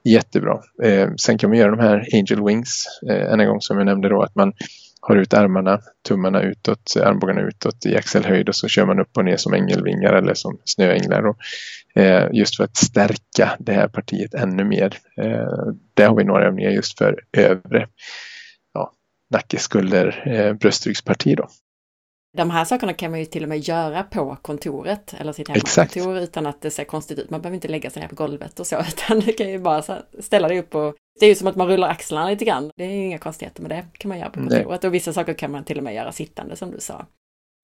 Jättebra. Eh, sen kan man göra de här angel wings eh, en gång som jag nämnde då att man har ut armarna, tummarna utåt, armbågarna utåt i axelhöjd och så kör man upp och ner som ängelvingar eller som snöänglar. Och, eh, just för att stärka det här partiet ännu mer. Eh, där har vi några övningar just för övre ja, nacke, skulder, eh, bröstryggsparti. Då.
De här sakerna kan man ju till och med göra på kontoret eller sitt hemmakontor utan att det ser konstigt ut. Man behöver inte lägga sig ner på golvet och så, utan du kan ju bara ställa dig upp och det är ju som att man rullar axlarna lite grann. Det är ju inga konstigheter med det, kan man göra på kontoret. Nej. Och vissa saker kan man till och med göra sittande som du sa.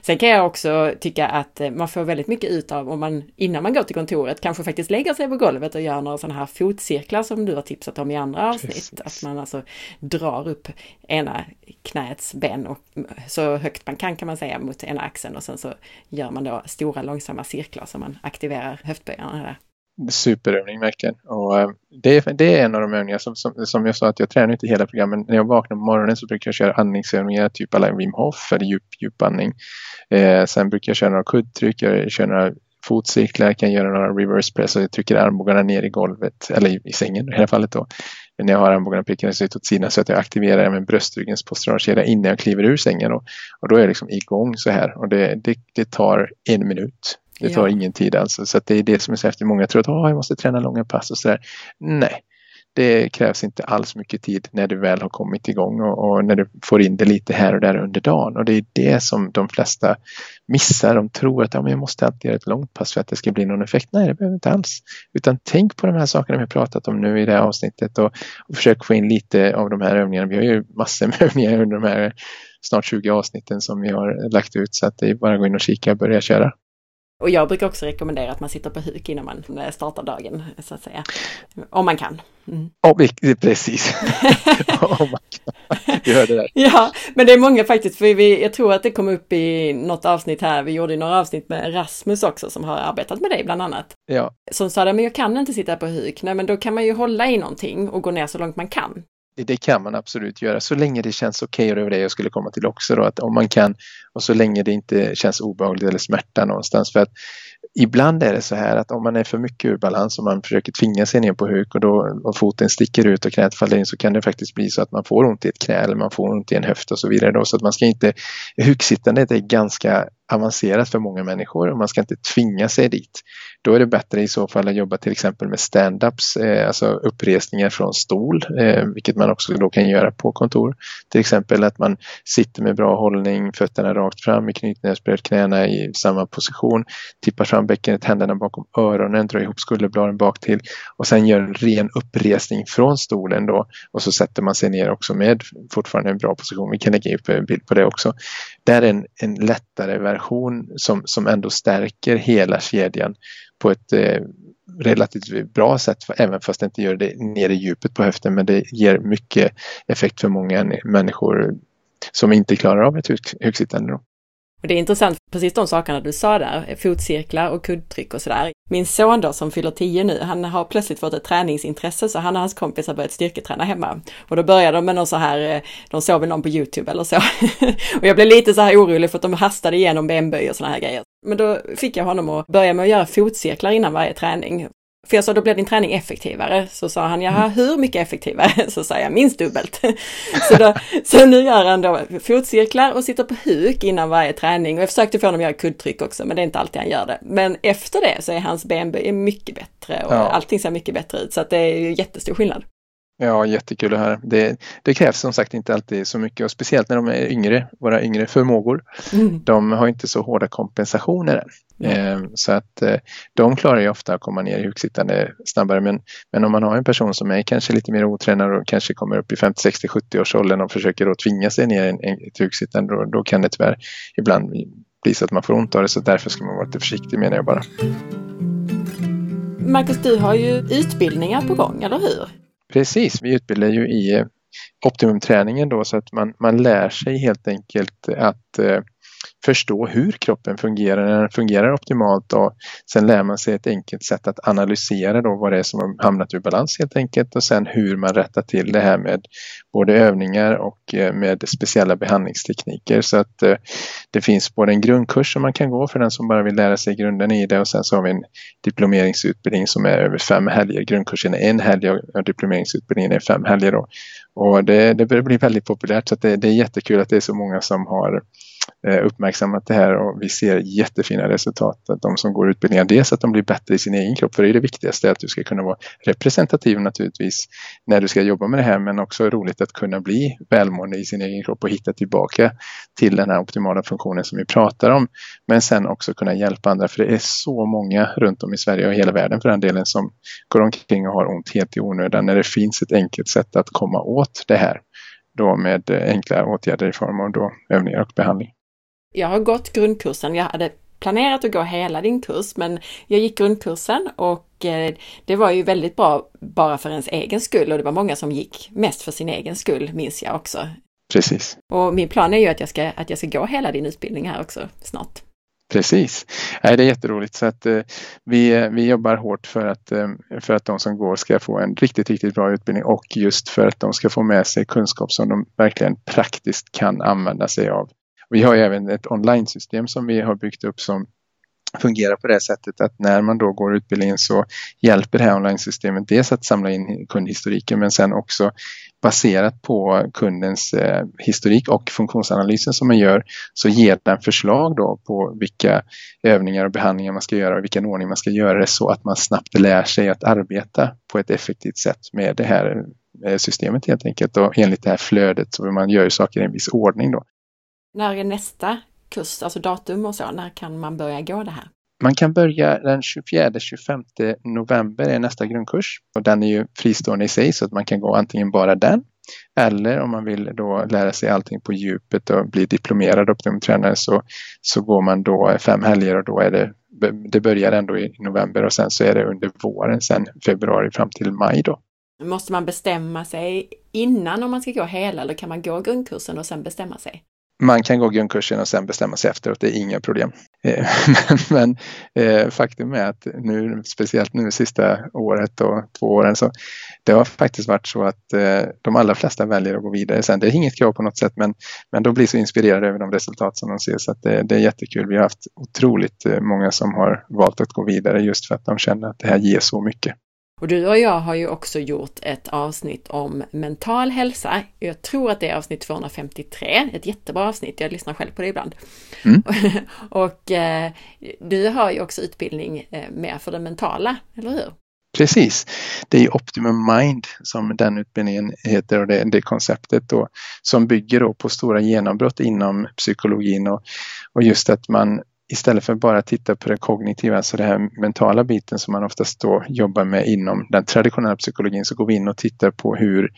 Sen kan jag också tycka att eh, man får väldigt mycket ut av om man innan man går till kontoret kanske faktiskt lägger sig på golvet och gör några sådana här fotcirklar som du har tipsat om i andra avsnitt. Precis. Att man alltså drar upp ena knäets ben och så högt man kan kan man säga mot ena axeln och sen så gör man då stora långsamma cirklar så man aktiverar höftböjarna där
superövning verkligen. Och eh, det, är, det är en av de övningar som, som, som jag sa att jag tränar inte hela programmet. När jag vaknar på morgonen så brukar jag köra andningsövningar, typ alla Wim Hof eller djup, djupandning. Eh, sen brukar jag köra några kuddtryck, jag kör några fotcirklar, kan göra några reverse press och jag trycker armbågarna ner i golvet, eller i, i sängen i det här fallet då. När jag har armbågarna pekande ut åt sidan så att jag aktiverar även bröstryggens posturalkedja innan jag kliver ur sängen. Och, och då är jag liksom igång så här och det, det, det tar en minut det tar ja. ingen tid alltså. Så det är det som är så häftigt. Många tror att oh, jag måste träna långa pass och sådär. Nej, det krävs inte alls mycket tid när du väl har kommit igång och, och, när du får in det lite här och där under dagen. Och det är det som de flesta missar. De tror att ja, men jag måste alltid göra ett långt pass för att det ska bli någon effekt. Nej, det behöver inte alls. Utan tänk på de här sakerna vi har pratat om nu i det här avsnittet och, och försök få in lite av de här övningarna. Vi har ju massor med övningar under de här snart 20 avsnitten som vi har lagt ut så att det är bara att gå in och kika och börja köra.
Och jag brukar också rekommendera att man sitter på huk innan man eh, startar dagen, så att säga. Om man kan.
Mm. Oh, precis. Om man kan. Du hörde det.
Ja, men det är många faktiskt, för vi, jag tror att det kom upp i något avsnitt här, vi gjorde några avsnitt med Rasmus också som har arbetat med dig bland annat.
Ja.
Som sa, men jag kan inte sitta på huk. Nej, men då kan man ju hålla i någonting och gå ner så långt man kan
det kan man absolut göra. Så länge det känns okej okay, och det var det jag skulle komma till också då, att om man kan och så länge det inte känns obehagligt eller smärta någonstans. För att ibland är det så här att om man är för mycket ur balans och man försöker tvinga sig ner på huk och då och foten sticker ut och knät faller in så kan det faktiskt bli så att man får ont i ett knä eller man får ont i en höft och så vidare då. Så att man ska inte huksittandet är ganska avancerat för många människor och man ska inte tvinga sig dit. Då är det bättre i så fall att jobba till exempel med stand-ups, eh, alltså uppresningar från stol, eh, vilket man också då kan göra på kontor. Till exempel att man sitter med bra hållning, fötterna rakt fram i knytnävsbredd, knäna i samma position, tippar fram bäckenet, händerna bakom öronen, drar ihop skulderbladen bak till och sen gör en ren uppresning från stolen då och så sätter man sig ner också med fortfarande en bra position. Vi kan lägga upp en bild på det också. Det är en, en lättare version som, som ändå stärker hela kedjan på ett eh, relativt bra sätt, även fast det inte gör det ner i djupet på höften, men det ger mycket effekt för många människor som inte klarar av ett huksittande.
Och det är intressant, precis de sakerna du sa där, fotcirklar och kuddtryck och sådär. Min son då som fyller 10 nu, han har plötsligt fått ett träningsintresse så han och hans kompis har börjat styrketräna hemma. Och då började de med någon så här, eh, de såg väl någon på Youtube eller så. och jag blev lite så här orolig för att de hastade igenom benböj och sådana här grejer. Men då fick jag honom att börja med att göra fotcirklar innan varje träning. För jag sa, då blir din träning effektivare. Så sa han, jaha, hur mycket effektivare? Så sa jag, minst dubbelt. så, då, så nu gör han då fotcirklar och sitter på huk innan varje träning. Och jag försökte få honom att göra kuddtryck också, men det är inte alltid han gör det. Men efter det så är hans benböj mycket bättre och ja. allting ser mycket bättre ut. Så att det är ju jättestor skillnad.
Ja, jättekul att höra. Det, det, krävs som sagt inte alltid så mycket och speciellt när de är yngre, våra yngre förmågor. Mm. De har inte så hårda kompensationer än. Mm. Så att eh, de klarar ju ofta att komma ner i huksittande snabbare. Men, men om man har en person som är kanske lite mer otränad och kanske kommer upp i 50, 60, 70 års åldern och försöker då tvinga sig ner i ett huksittande, då, då kan det tyvärr ibland bli så att man får ont av det. Så därför ska man vara lite försiktig menar jag bara.
Marcus, du har ju utbildningar på gång, eller hur?
Precis, vi utbildar ju i eh, optimumträningen då så att man, man lär sig helt enkelt att eh, förstå hur kroppen fungerar när den fungerar optimalt och sen lär man sig ett enkelt sätt att analysera då vad det är som har hamnat ur balans helt enkelt och sen hur man rättar till det här med både övningar och eh, med speciella behandlingstekniker så att eh, det finns både en grundkurs som man kan gå för den som bara vill lära sig grunden i det och sen så har vi en diplomeringsutbildning som är över fem helger. Grundkursen är en helg och diplomeringsutbildningen är fem helger då. Och det, det börjar bli väldigt populärt så det, det är jättekul att det är så många som har Eh, uppmärksammat det här och vi ser jättefina resultat. Att de som går utbildningar, dels att de blir bättre i sin egen kropp, för det är det viktigaste, att du ska kunna vara representativ naturligtvis när du ska jobba med det här, men också roligt att kunna bli välmående i sin egen kropp och hitta tillbaka till den här optimala funktionen som vi pratar om. Men sen också kunna hjälpa andra, för det är så många runt om i Sverige och hela världen för den delen som går omkring och har ont helt i onödan när det finns ett enkelt sätt att komma åt det här då med enkla åtgärder i form av då övningar och behandling
jag har gått grundkursen. Jag hade planerat att gå hela din kurs, men jag gick grundkursen och eh, det var ju väldigt bra bara för ens egen skull och det var många som gick mest för sin egen skull, minns jag också.
Precis.
Och min plan är ju att jag ska, att jag ska gå hela din utbildning här också snart.
Precis. det är jätteroligt så att eh, vi, vi jobbar hårt för att, eh, för att de som går ska få en riktigt, riktigt bra utbildning och just för att de ska få med sig kunskap som de verkligen praktiskt kan använda sig av vi har även ett online-system som vi har byggt upp som fungerar på det sättet att när man då går utbildningen så hjälper det här online-systemet dels att samla in kundhistoriken men sen också baserat på kundens eh, historik och funktionsanalysen som man gör så ger den förslag då på vilka övningar och behandlingar man ska göra och vilken ordning man ska göra det så att man snabbt lär sig att arbeta på ett effektivt sätt med det här eh, systemet helt enkelt och enligt det här flödet så man gör saker i en viss ordning då.
När är nästa kurs, alltså datum och så, när kan man börja gå det här?
Man kan börja den 24-25 november är nästa grundkurs och den är ju fristående i sig så att man kan gå antingen bara den eller om man vill då lära sig allting på djupet och bli diplomerad optimumtränare så, så går man då fem helger och då är det, det börjar ändå i november och sen så är det under våren, sen februari fram till maj då.
Måste man bestämma sig innan om man ska gå hela eller kan man gå grundkursen och sen bestämma sig?
Man kan gå grundkursen och sen bestämma sig efteråt, det är inga problem. Eh, men, men, eh, faktum är att nu, speciellt nu sista året och två åren, så det har faktiskt varit så att eh, de allra flesta väljer att gå vidare sen. Det är inget krav på något sätt, men, men de blir så inspirerade över de resultat som de ser så att det, det är jättekul. Vi har haft otroligt många som har valt att gå vidare just för att de känner att det här ger så mycket.
Och du och jag har ju också gjort ett avsnitt om mental hälsa. Jag tror att det är avsnitt 253, ett jättebra avsnitt. Jag lyssnar själv på det ibland. Mm. och eh, du har ju också utbildning eh, mer för det mentala, eller hur?
Precis. Det är Optimum Mind som den utbildningen heter och det, det konceptet då som bygger då på stora genombrott inom psykologin och, och just att man istället för bara titta på det kognitiva, alltså den här mentala biten som man oftast då jobbar med inom den traditionella psykologin, så går vi in och tittar på hur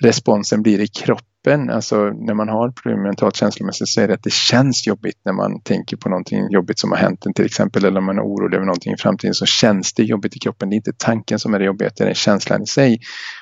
responsen blir i kroppen kroppen. Alltså när man har problem mentalt känslomässigt så är det att det känns jobbigt när man tänker på någonting jobbigt som har hänt en till exempel eller om man är orolig över någonting i framtiden så känns det jobbigt i kroppen. Det är inte tanken som är det jobbiga, det är känslan i sig.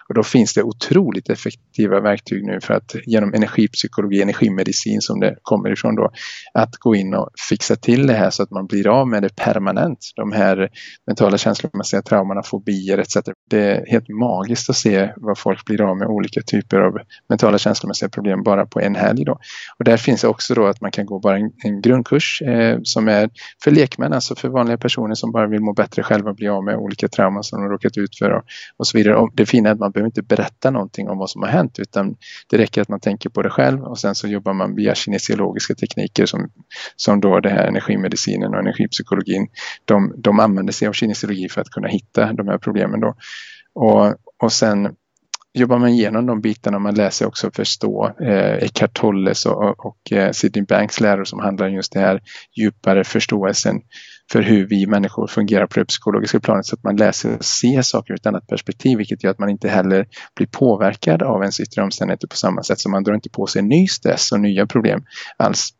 Och då finns det otroligt effektiva verktyg nu för att genom energipsykologi, energimedicin som det kommer ifrån då, att gå in och fixa till det här så att man blir av med det permanent. De här mentala känslomässiga traumorna, fobier etc. Det är helt magiskt att se vad folk blir av med olika typer av mentala känslomässiga problem bara på en helg. Då. Och där finns också då att man kan gå bara en, en grundkurs eh, som är för lekmän, alltså för vanliga personer som bara vill må bättre själva, bli av med olika trauman som de råkat ut för och, och så vidare. Och det fina är att man behöver inte berätta någonting om vad som har hänt utan det räcker att man tänker på det själv och sen så jobbar man via kinesiologiska tekniker som, som då det här energimedicinen och energipsykologin. De, de använder sig av kinesiologi för att kunna hitta de här problemen då. Och, och sen jobbar man igenom de bitarna. Man läser också förstå eh, Eckhart Tolles och, och eh, Sidney Banks läror som handlar om just det här djupare förståelsen för hur vi människor fungerar på det psykologiska planet så att man läser och ser saker ur ett annat perspektiv vilket gör att man inte heller blir påverkad av ens yttre omständigheter på samma sätt så man drar inte på sig ny stress och nya problem alls.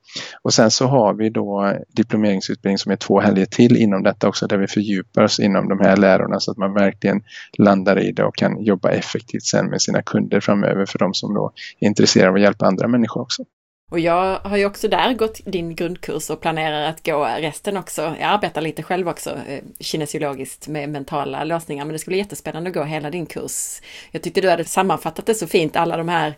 Och sen så har vi då diplomeringsutbildning som är två helger till inom detta också där vi fördjupar oss inom de här lärorna så att man verkligen landar i det och kan jobba effektivt sen med sina kunder framöver för de som då är intresserade av att hjälpa andra människor också.
Och jag har ju också där gått din grundkurs och planerar att gå resten också. Jag arbetar lite själv också eh, kinesiologiskt med mentala lösningar, men det skulle bli jättespännande att gå hela din kurs. Jag tyckte du hade sammanfattat det så fint, alla de här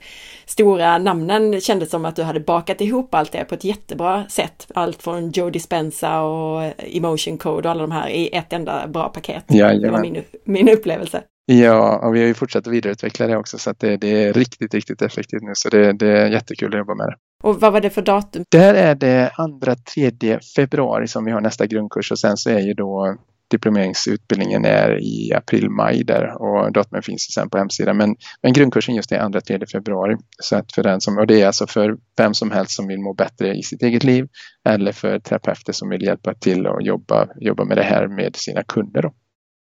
stora namnen kändes som att du hade bakat ihop allt det på ett jättebra sätt. Allt från Joe Dispenza och Emotion Code och alla de här i ett enda bra paket.
Ja,
det var min, min upplevelse.
Ja, och vi har ju fortsatt att vidareutveckla det också så att det, det är riktigt, riktigt effektivt nu. Så det, det, är jättekul att jobba med det.
Och vad var det för datum?
Där är det 2-3 februari som vi har nästa grundkurs och sen så är ju då diplomeringsutbildningen är i april-maj där och datumet finns sen på hemsidan. Men, men grundkursen just är 2-3 februari. Så att för den som, och det är alltså för vem som helst som vill må bättre i sitt eget liv eller för terapeuter som vill hjälpa till och jobba, jobba med det här med sina kunder. Då.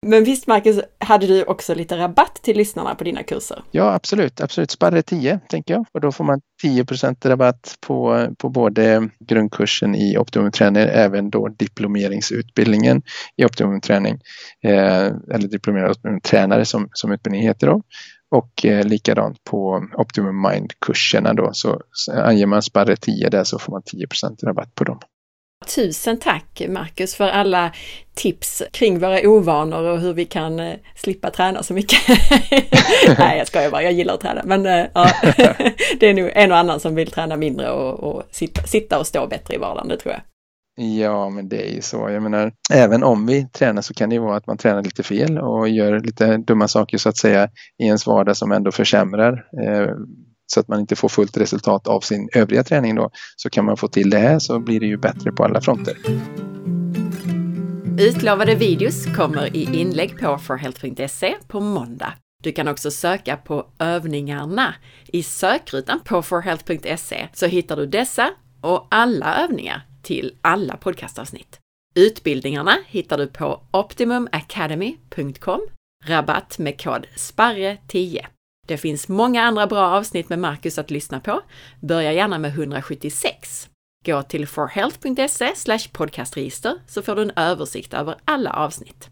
Men visst Marcus, hade du också lite rabatt till lyssnarna på dina kurser?
Ja, absolut. absolut. Sparre 10 tänker jag och då får man 10 rabatt på, på både grundkursen i optimumträning, även då diplomeringsutbildningen i optimumträning, eh, eller diplomerad optimumtränare som, som utbildningen heter då. Och eh, likadant på Optimum Mind-kurserna då så, så anger man Sparre 10 där så får man 10% rabatt på dem.
Tusen tack Marcus för alla tips kring våra ovanor och hur vi kan eh, slippa träna så mycket. Nej, jag skojar bara, jag gillar att träna. Men eh, ja, det är nog en och annan som vill träna mindre och, och sitta, sitta, och stå bättre i vardagen, det tror jag.
Ja, men det är ju så. Jag menar, även om vi tränar så kan det ju vara att man tränar lite fel och gör lite dumma saker så att säga i ens vardag som ändå försämrar eh, så att man inte får fullt resultat av sin övriga träning då, så kan man få till det här så blir det ju bättre på alla fronter.
Utlovade videos kommer i inlägg på forhealth.se på måndag. Du kan också söka på övningarna. I sökrutan på forhealth.se så hittar du dessa och alla övningar till alla podcastavsnitt. Utbildningarna hittar du på optimumacademy.com. Rabatt med kod SPARRE10. Det finns många andra bra avsnitt med Marcus att lyssna på. Börja gärna med 176. Gå till forhealth.se podcastregister så får du en översikt över alla avsnitt.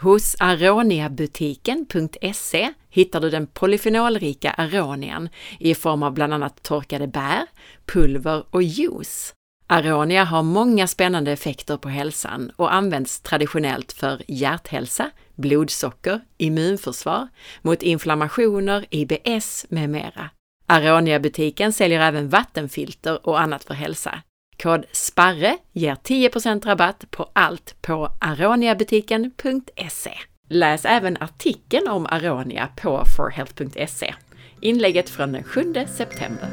Hos aroniabutiken.se hittar du den polyfenolrika aronian i form av bland annat torkade bär, pulver och juice. Aronia har många spännande effekter på hälsan och används traditionellt för hjärthälsa, blodsocker, immunförsvar, mot inflammationer, IBS med mera. Aronia-butiken säljer även vattenfilter och annat för hälsa. Kod SPARRE ger 10% rabatt på allt på aroniabutiken.se. Läs även artikeln om Aronia på forhealth.se. Inlägget från den 7 september.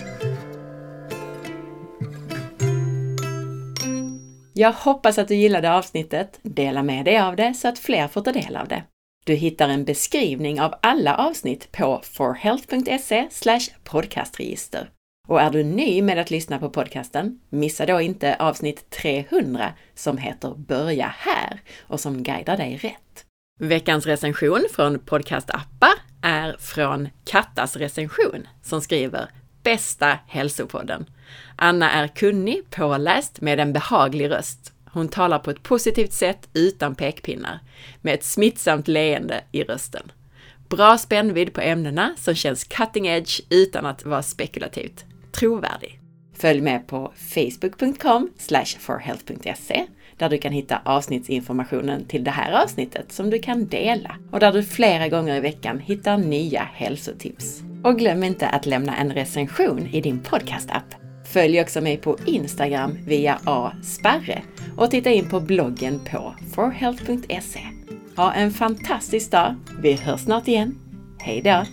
Jag hoppas att du gillade avsnittet. Dela med dig av det så att fler får ta del av det. Du hittar en beskrivning av alla avsnitt på forhealth.se podcastregister. Och är du ny med att lyssna på podcasten, missa då inte avsnitt 300 som heter Börja här och som guidar dig rätt. Veckans recension från podcastappar är från Kattas recension som skriver bästa hälsopodden. Anna är kunnig, påläst med en behaglig röst. Hon talar på ett positivt sätt utan pekpinnar, med ett smittsamt leende i rösten. Bra spännvidd på ämnena som känns cutting edge utan att vara spekulativt. Trovärdig. Följ med på facebook.com forhealth.se där du kan hitta avsnittsinformationen till det här avsnittet som du kan dela och där du flera gånger i veckan hittar nya hälsotips. Och glöm inte att lämna en recension i din podcastapp. Följ också mig på Instagram via asparre och titta in på bloggen på forhealth.se. Ha en fantastisk dag! Vi hörs snart igen. Hejdå!